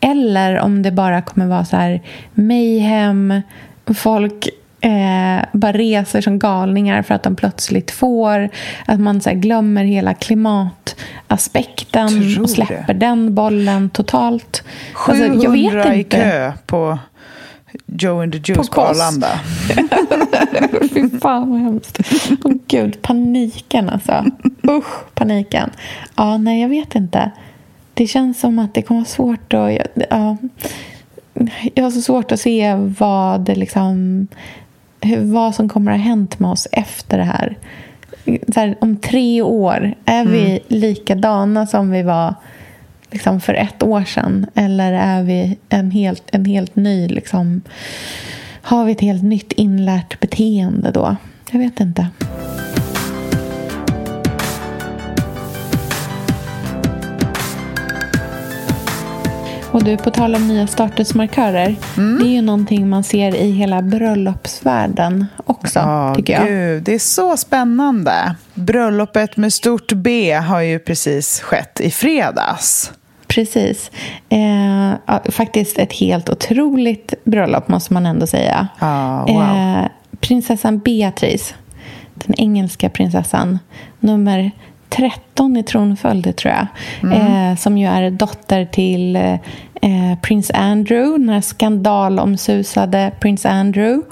Eller om det bara kommer vara så här mayhem, folk eh, bara reser som galningar för att de plötsligt får. Att man så glömmer hela klimataspekten och släpper det. den bollen totalt. 700 alltså, jag vet inte. i kö på Joe and the Juice på, på Arlanda. *laughs* Fy fan vad hemskt. oh, gud, paniken alltså. Usch, paniken. Ja, nej, jag vet inte. Det känns som att det kommer vara svårt att... Ja, jag har så svårt att se vad det liksom vad som kommer att ha hänt med oss efter det här. här om tre år, är mm. vi likadana som vi var liksom, för ett år sedan? Eller är vi en helt, en helt ny... Liksom, har vi ett helt nytt inlärt beteende då? Jag vet inte. Och du, på tal om nya statusmarkörer. Mm. Det är ju någonting man ser i hela bröllopsvärlden också, oh, tycker jag. Gud, det är så spännande. Bröllopet med stort B har ju precis skett i fredags. Precis. Eh, faktiskt ett helt otroligt bröllop, måste man ändå säga. Oh, wow. eh, prinsessan Beatrice, den engelska prinsessan, nummer 13 i tronföljd, tror jag. Mm. Eh, som ju är dotter till eh, prins Andrew, den här skandalomsusade prins Andrew.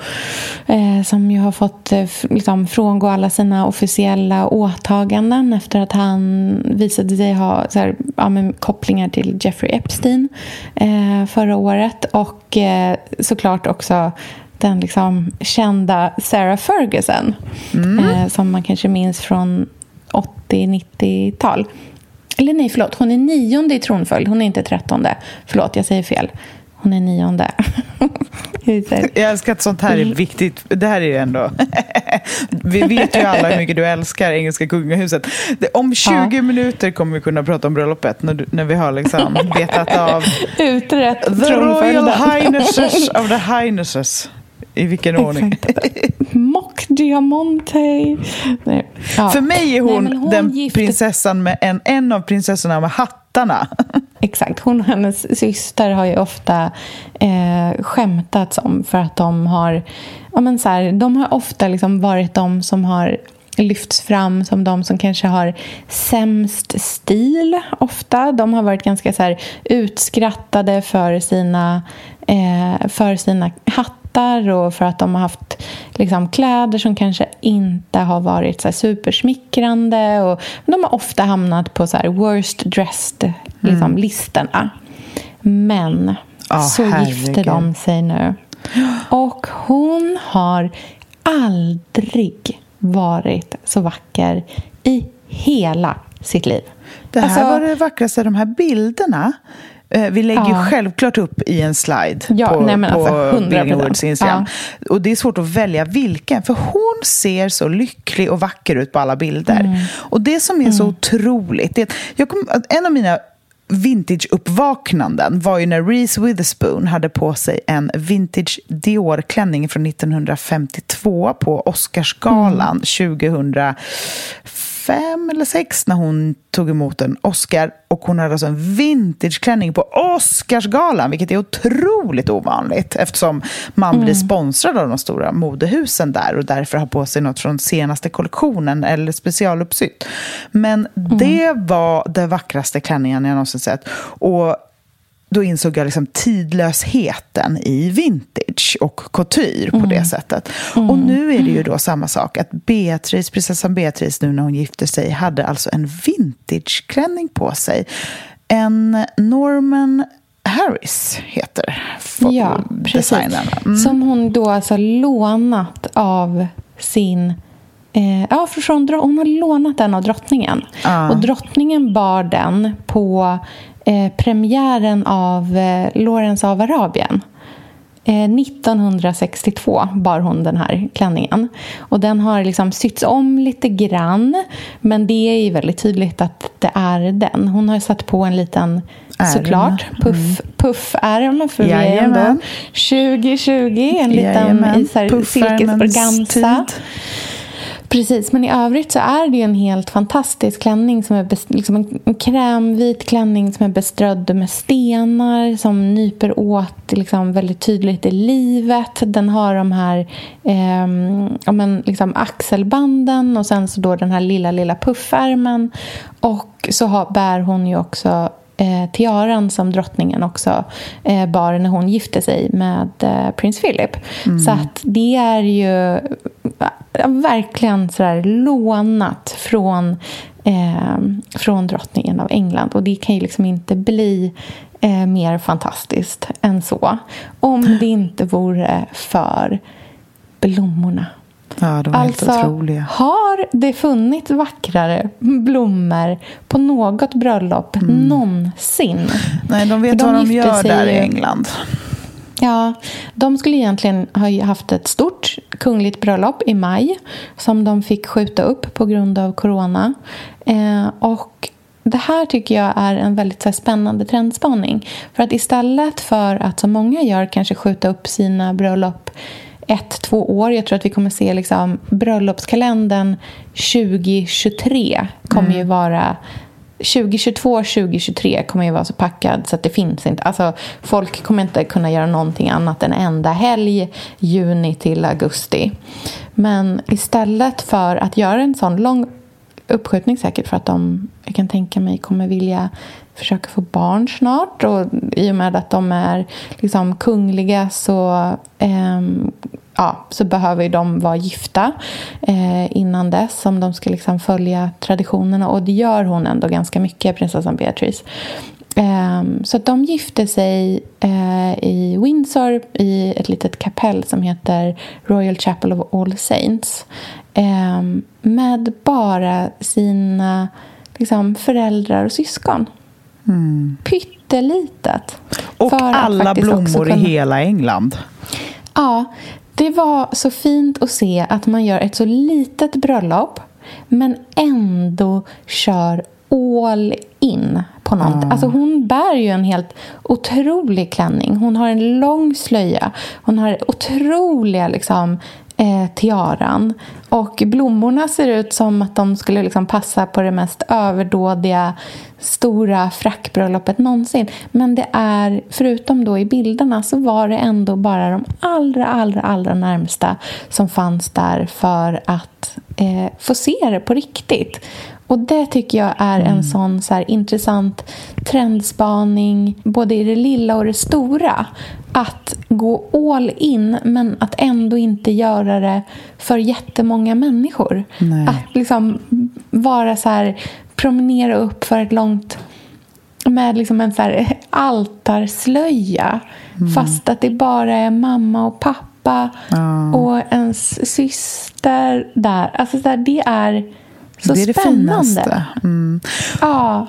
Eh, som ju har fått eh, liksom, frångå alla sina officiella åtaganden efter att han visade sig ha här, ja, kopplingar till Jeffrey Epstein eh, förra året. Och eh, såklart också den liksom kända Sarah Ferguson mm. eh, som man kanske minns från 80-90-tal. Eller nej, förlåt. Hon är nionde i tronföljd. Hon är inte trettonde. Förlåt, jag säger fel. Hon är nionde. *laughs* jag älskar att sånt här är viktigt. Det här är ju ändå... *laughs* vi vet ju alla hur mycket du älskar engelska kungahuset. Om 20 ja. minuter kommer vi kunna prata om bröllopet när, du, när vi har liksom *laughs* betat av... Utrett The Royal Highnesses of the Highnesses. I vilken ordning? Diamante. Nej. Ja. För mig är hon, Nej, hon den gifte... prinsessan med en, en av prinsessorna med hattarna. *laughs* Exakt. Hon och hennes syster har ju ofta eh, skämtats om för att de har... Ja, men så här, de har ofta liksom varit de som har lyfts fram som de som kanske har sämst stil ofta. De har varit ganska så här, utskrattade för sina, eh, för sina hattar hattar och för att de har haft liksom, kläder som kanske inte har varit så här, supersmickrande. Och, de har ofta hamnat på så här, worst dressed liksom, mm. listorna. Men oh, så herregud. gifter de sig nu. Och hon har aldrig varit så vacker i hela sitt liv. Det här alltså, var det vackraste, de här bilderna vi lägger ja. självklart upp i en slide ja, på, nej, på alltså, Billingen Woods Instagram. Ja. Och det är svårt att välja vilken, för hon ser så lycklig och vacker ut på alla bilder. Mm. Och det som är mm. så otroligt, det, jag kom, en av mina vintage-uppvaknanden var ju när Reese Witherspoon hade på sig en vintage Dior-klänning från 1952 på Oscarsgalan mm. 2005 fem eller sex när hon tog emot en Oscar. Och hon hade alltså en vintageklänning på Oscarsgalan, vilket är otroligt ovanligt eftersom man mm. blir sponsrad av de stora modehusen där och därför har på sig något från senaste kollektionen eller specialuppsytt. Men mm. det var den vackraste klänningen jag någonsin sett. Och då insåg jag liksom tidlösheten i vintage och couture på mm. det sättet. Mm. Och nu är det ju då samma sak, att Beatrice, prinsessan Beatrice nu när hon gifte sig hade alltså en vintageklänning på sig. En Norman Harris heter ja, designern. Mm. Som hon då alltså lånat av sin Eh, ja, från, hon har lånat den av drottningen. Ah. Och drottningen bar den på eh, premiären av eh, Lawrence av Arabien. 1962 eh, bar hon den här klänningen. Och den har liksom sytts om lite grann. Men det är ju väldigt tydligt att det är den. Hon har satt på en liten, Ärm. såklart, puff, mm. puffärm. För Jajamän. vi är ändå 2020. En liten i silkesorganza. Precis, men i övrigt så är det en helt fantastisk klänning som är liksom en krämvit klänning som är beströdd med stenar som nyper åt liksom väldigt tydligt i livet. Den har de här eh, ja, men liksom axelbanden och sen så då den här lilla, lilla puffärmen. Och så har, bär hon ju också eh, tiaran som drottningen också eh, bar när hon gifte sig med eh, prins Philip. Mm. Så att det är ju verkligen sådär lånat från, eh, från drottningen av England. Och det kan ju liksom inte bli eh, mer fantastiskt än så. Om det inte vore för blommorna. Ja, de är alltså, helt otroliga. har det funnits vackrare blommor på något bröllop mm. någonsin? Nej, de vet de vad de gör där i England. Ja, de skulle egentligen ha haft ett stort kungligt bröllop i maj som de fick skjuta upp på grund av corona. Eh, och det här tycker jag är en väldigt här, spännande trendspaning. För att istället för att som många gör kanske skjuta upp sina bröllop ett, två år. Jag tror att vi kommer se liksom, bröllopskalendern 2023 kommer mm. ju vara 2022, 2023 kommer ju vara så packad så att det finns inte. Alltså, folk kommer inte kunna göra någonting annat än enda helg, juni till augusti. Men istället för att göra en sån lång uppskjutning säkert för att de, jag kan tänka mig, kommer vilja försöka få barn snart. Och I och med att de är liksom kungliga så eh, ja, så behöver de vara gifta eh, innan dess om de ska liksom följa traditionerna. Och det gör hon ändå ganska mycket, prinsessan Beatrice. Eh, så att de gifte sig eh, i Windsor i ett litet kapell som heter Royal Chapel of All Saints ehm, med bara sina liksom, föräldrar och syskon. Mm. Pyttelitet. Och alla blommor kunna... i hela England. Ja, det var så fint att se att man gör ett så litet bröllop men ändå kör all in på något. Mm. Alltså hon bär ju en helt otrolig klänning. Hon har en lång slöja. Hon har otroliga liksom, eh, tiaran. Och blommorna ser ut som att de skulle liksom passa på det mest överdådiga stora frackbröllopet någonsin. Men det är, förutom då i bilderna, så var det ändå bara de allra, allra, allra närmsta som fanns där för att eh, få se det på riktigt. Och det tycker jag är en mm. sån så intressant trendspaning, både i det lilla och det stora. Att gå all in, men att ändå inte göra det för jättemånga människor. Nej. Att liksom vara så här, promenera upp för ett långt med liksom en så här *laughs* altarslöja mm. fast att det bara är mamma och pappa mm. och ens syster där. Alltså så där, det är så det är spännande. Det finaste. Mm. Ja.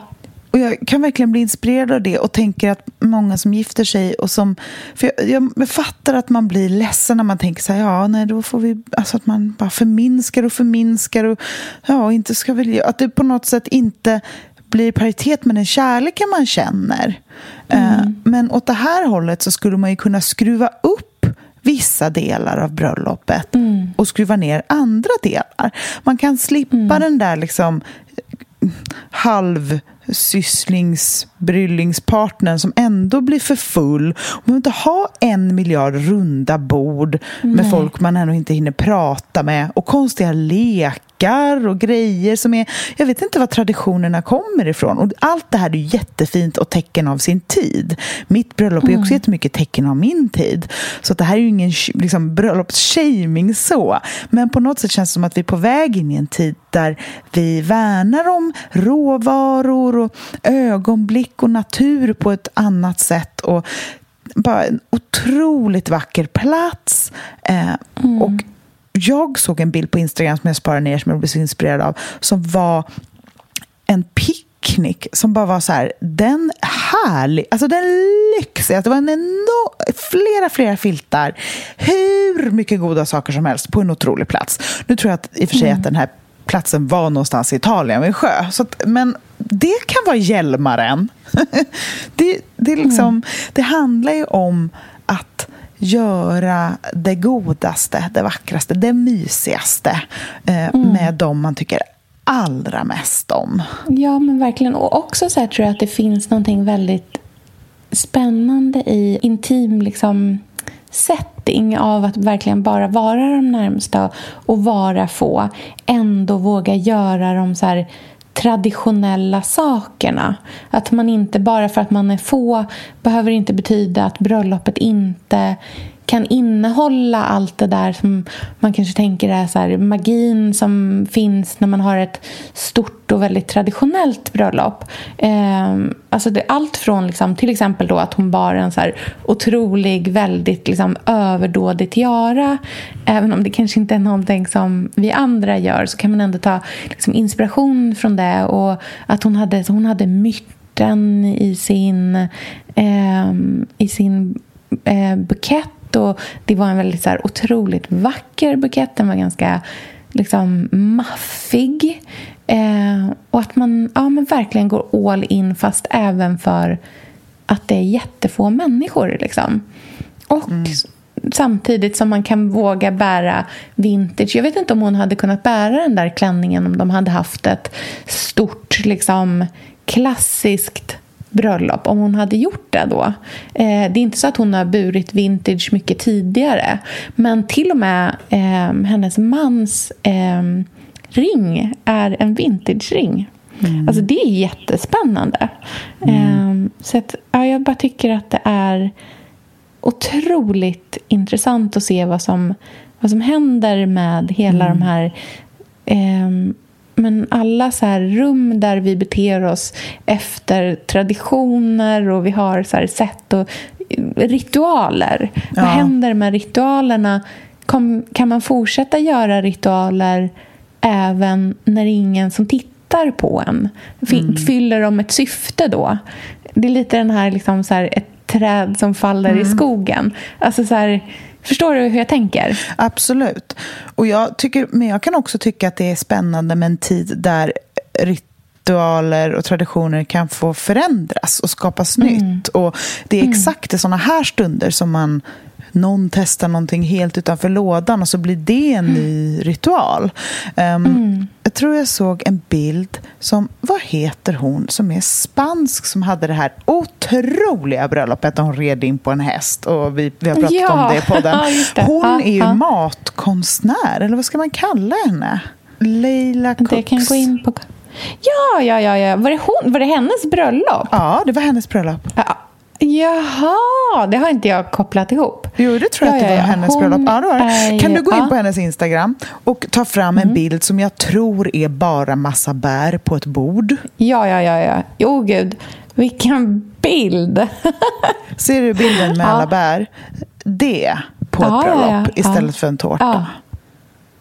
Och jag kan verkligen bli inspirerad av det och tänker att många som gifter sig och som... För jag, jag fattar att man blir ledsen när man tänker så här, ja, nej, då får vi... Alltså att man bara förminskar och förminskar och ja, inte ska väl... Att det på något sätt inte blir paritet med den kärleken man känner. Mm. Uh, men åt det här hållet så skulle man ju kunna skruva upp vissa delar av bröllopet mm. och skruva ner andra delar. Man kan slippa mm. den där liksom halvsysslingsbryllingspartnern som ändå blir för full. Man behöver inte ha en miljard runda bord med Nej. folk man ändå inte hinner prata med och konstiga lekar lekar och grejer som är... Jag vet inte var traditionerna kommer ifrån. Och allt det här är jättefint och tecken av sin tid. Mitt bröllop är också mm. jättemycket tecken av min tid. Så det här är ju ingen liksom, bröllopsshaming så. Men på något sätt känns det som att vi är på väg in i en tid där vi värnar om råvaror och ögonblick och natur på ett annat sätt. Och bara en otroligt vacker plats. Eh, mm. Och jag såg en bild på Instagram som jag sparade ner som jag blev så inspirerad av som var en picknick som bara var så här, den härlig, alltså den lyxigaste, det var en enorm, flera, flera filtar, hur mycket goda saker som helst på en otrolig plats. Nu tror jag att, i och för sig mm. att den här platsen var någonstans i Italien vid en sjö, så att, men det kan vara Hjälmaren. *laughs* det, det, liksom, mm. det handlar ju om att göra det godaste, det vackraste, det mysigaste eh, mm. med dem man tycker allra mest om. Ja, men verkligen. Och också så tror jag att det finns någonting väldigt spännande i intim liksom, setting av att verkligen bara vara de närmsta och vara få. Ändå våga göra de så här traditionella sakerna. Att man inte bara för att man är få behöver inte betyda att bröllopet inte kan innehålla allt det där som man kanske tänker är så här, magin som finns när man har ett stort och väldigt traditionellt bröllop. Eh, alltså det, allt från liksom, till exempel då att hon bar en så här otrolig, väldigt liksom, överdådig tiara. Även om det kanske inte är någonting som vi andra gör så kan man ändå ta liksom, inspiration från det. Och att hon hade, hon hade myrten i sin, eh, i sin eh, bukett och det var en väldigt så här, otroligt vacker bukett. Den var ganska liksom maffig. Eh, och att man ja, men verkligen går all in fast även för att det är jättefå människor. Liksom. Och mm. samtidigt som man kan våga bära vintage. Jag vet inte om hon hade kunnat bära den där klänningen om de hade haft ett stort liksom, klassiskt bröllop om hon hade gjort det då. Eh, det är inte så att hon har burit vintage mycket tidigare men till och med eh, hennes mans eh, ring är en vintage-ring. Mm. Alltså det är jättespännande. Mm. så att, ja, jag bara tycker att det är otroligt intressant att se vad som, vad som händer med hela mm. de här eh, men alla så här rum där vi beter oss efter traditioner och vi har så sätt och ritualer. Ja. Vad händer med ritualerna? Kom, kan man fortsätta göra ritualer även när ingen som tittar på en? Mm. Fyller de ett syfte då? Det är lite den här, liksom så här ett träd som faller mm. i skogen. Alltså så här, Förstår du hur jag tänker? Absolut. Och jag tycker, men jag kan också tycka att det är spännande med en tid där ritualer och traditioner kan få förändras och skapas mm. nytt. Och Det är mm. exakt i sådana här stunder som man någon testar någonting helt utanför lådan och så blir det en ny ritual. Um, mm. Jag tror jag såg en bild som, vad heter hon, som är spansk som hade det här otroliga bröllopet där hon red in på en häst och vi, vi har pratat ja. om det på podden. *laughs* Hon är ju matkonstnär, eller vad ska man kalla henne? Leila Cox. Det kan gå in på... Ja, ja, ja, ja. Var, det hon, var det hennes bröllop? Ja, det var hennes bröllop. Ja. Jaha, det har inte jag kopplat ihop. Jo, det tror jag ja, att det var ja, hennes bröllop. Ja, är, kan du gå in på hennes Instagram och ta fram mm. en bild som jag tror är bara massa bär på ett bord? Ja, ja, ja. ja. Jo, gud. Vilken bild! Ser du bilden med *laughs* alla bär? Det på ett bröllop istället för en tårta.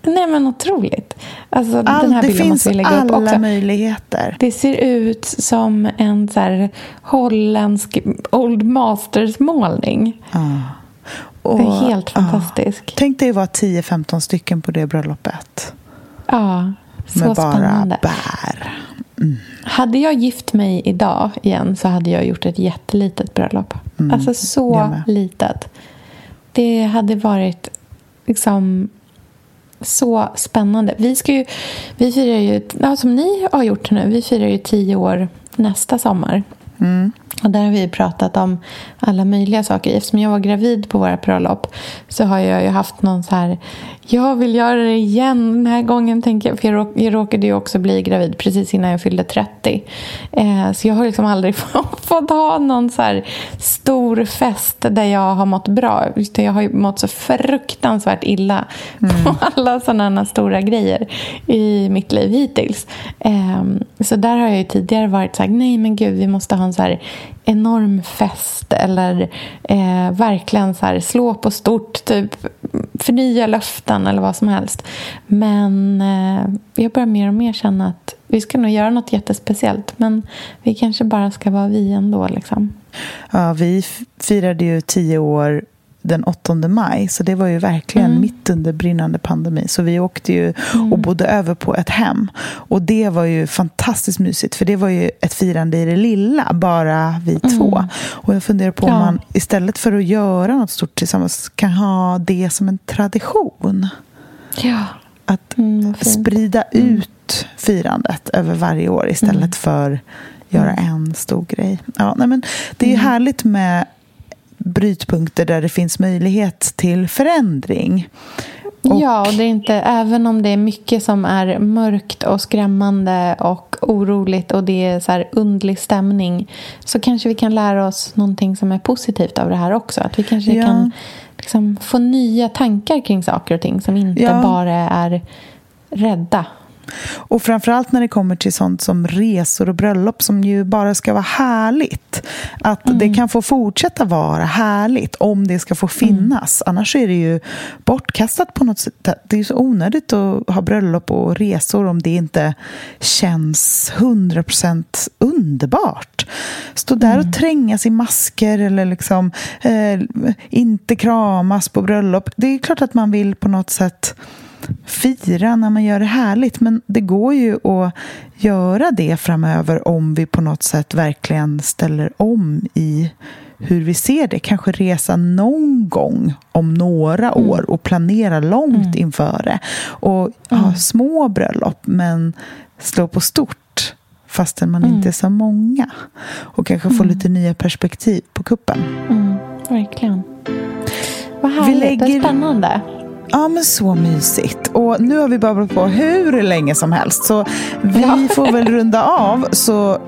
Nej men otroligt. Alltså, All, den här bilden måste vi lägga upp också. Det finns alla möjligheter. Det ser ut som en så här, holländsk Old Masters-målning. Ah. Och, det är helt fantastiskt. Ah. Tänk dig att vara 10-15 stycken på det bröllopet. Ja, så Med spännande. bara bär. Mm. Hade jag gift mig idag igen så hade jag gjort ett jättelitet bröllop. Mm. Alltså så litet. Det hade varit liksom så spännande. Vi, ska ju, vi firar ju, ja, som ni har gjort nu, vi firar ju tio år nästa sommar. Mm. Och där har vi pratat om alla möjliga saker. Eftersom jag var gravid på våra bröllop så har jag ju haft någon så här jag vill göra det igen den här gången. tänker jag. För jag, råk, jag råkade ju också bli gravid precis innan jag fyllde 30. Eh, så jag har liksom aldrig *laughs* fått ha någon så här stor fest där jag har mått bra. Jag har ju mått så fruktansvärt illa mm. på *laughs* alla sådana stora grejer i mitt liv hittills. Eh, så där har jag ju tidigare varit så här, nej men gud, vi måste ha en så här enorm fest eller eh, verkligen så här, slå på stort, typ förnya löften eller vad som helst. Men eh, jag börjar mer och mer känna att vi ska nog göra något jättespeciellt men vi kanske bara ska vara vi ändå. Liksom. Ja, vi firade ju tio år den 8 maj. Så det var ju verkligen mm. mitt under brinnande pandemi. Så vi åkte ju mm. och bodde över på ett hem. Och det var ju fantastiskt mysigt. För det var ju ett firande i det lilla, bara vi mm. två. Och jag funderar på ja. om man istället för att göra något stort tillsammans kan ha det som en tradition. Ja. Att mm, sprida mm. ut firandet över varje år istället för göra en stor grej. Ja, nej, men det är ju härligt med brytpunkter där det finns möjlighet till förändring. Och... Ja, och det är inte, även om det är mycket som är mörkt och skrämmande och oroligt och det är så här undlig stämning så kanske vi kan lära oss någonting som är positivt av det här också. Att vi kanske ja. kan liksom få nya tankar kring saker och ting som inte ja. bara är rädda och framförallt när det kommer till sånt som resor och bröllop som ju bara ska vara härligt. Att mm. det kan få fortsätta vara härligt om det ska få finnas. Mm. Annars är det ju bortkastat på något sätt. Det är så onödigt att ha bröllop och resor om det inte känns 100% underbart. Stå där och mm. trängas i masker eller liksom eh, inte kramas på bröllop. Det är klart att man vill på något sätt fira när man gör det härligt. Men det går ju att göra det framöver om vi på något sätt verkligen ställer om i hur vi ser det. Kanske resa någon gång om några mm. år och planera långt mm. inför det. Och ha mm. små bröllop, men slå på stort fastän man mm. inte är så många. Och kanske få mm. lite nya perspektiv på kuppen. Mm, verkligen. Vad härligt, vi lägger... spännande. Ja, men så mysigt. Och nu har vi babblat på hur länge som helst. Så vi ja. får väl runda av så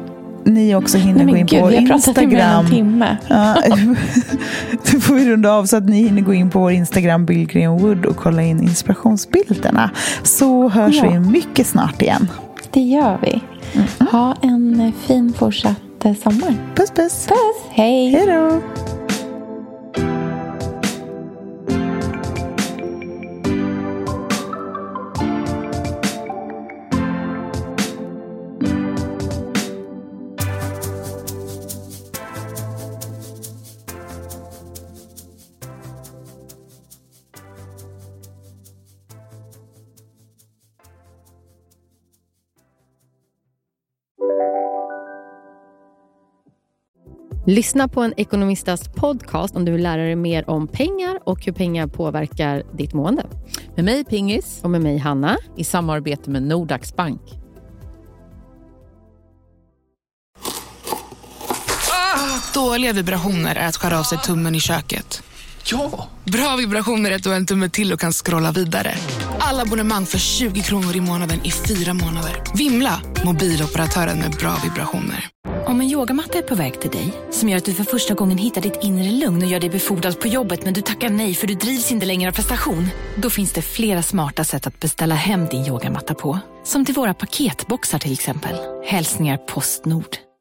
ni också hinner Nej, gå in Gud, på Instagram. Vi har pratat i en timme. Ja, *laughs* nu får vi runda av så att ni hinner gå in på vår Instagram Bill Wood och kolla in inspirationsbilderna. Så hörs ja. vi mycket snart igen. Det gör vi. Mm -mm. Ha en fin fortsatt eh, sommar. Puss puss. Puss. Hej. Hej då. Lyssna på en ekonomistas podcast om du vill lära dig mer om pengar och hur pengar påverkar ditt mående. Med mig Pingis. Och med mig Hanna. I samarbete med Nordax Bank. Ah, dåliga vibrationer är att skära av sig tummen i köket. Ja! Bra vibrationer är att du har en tumme till och kan scrolla vidare. Alla abonnemang för 20 kronor i månaden i fyra månader. Vimla! Mobiloperatören med bra vibrationer. Om en yogamatta är på väg till dig, som gör att du för första gången hittar ditt inre lugn och gör dig befordrad på jobbet men du tackar nej för du drivs inte längre av prestation. Då finns det flera smarta sätt att beställa hem din yogamatta på. Som till våra paketboxar till exempel. Hälsningar Postnord.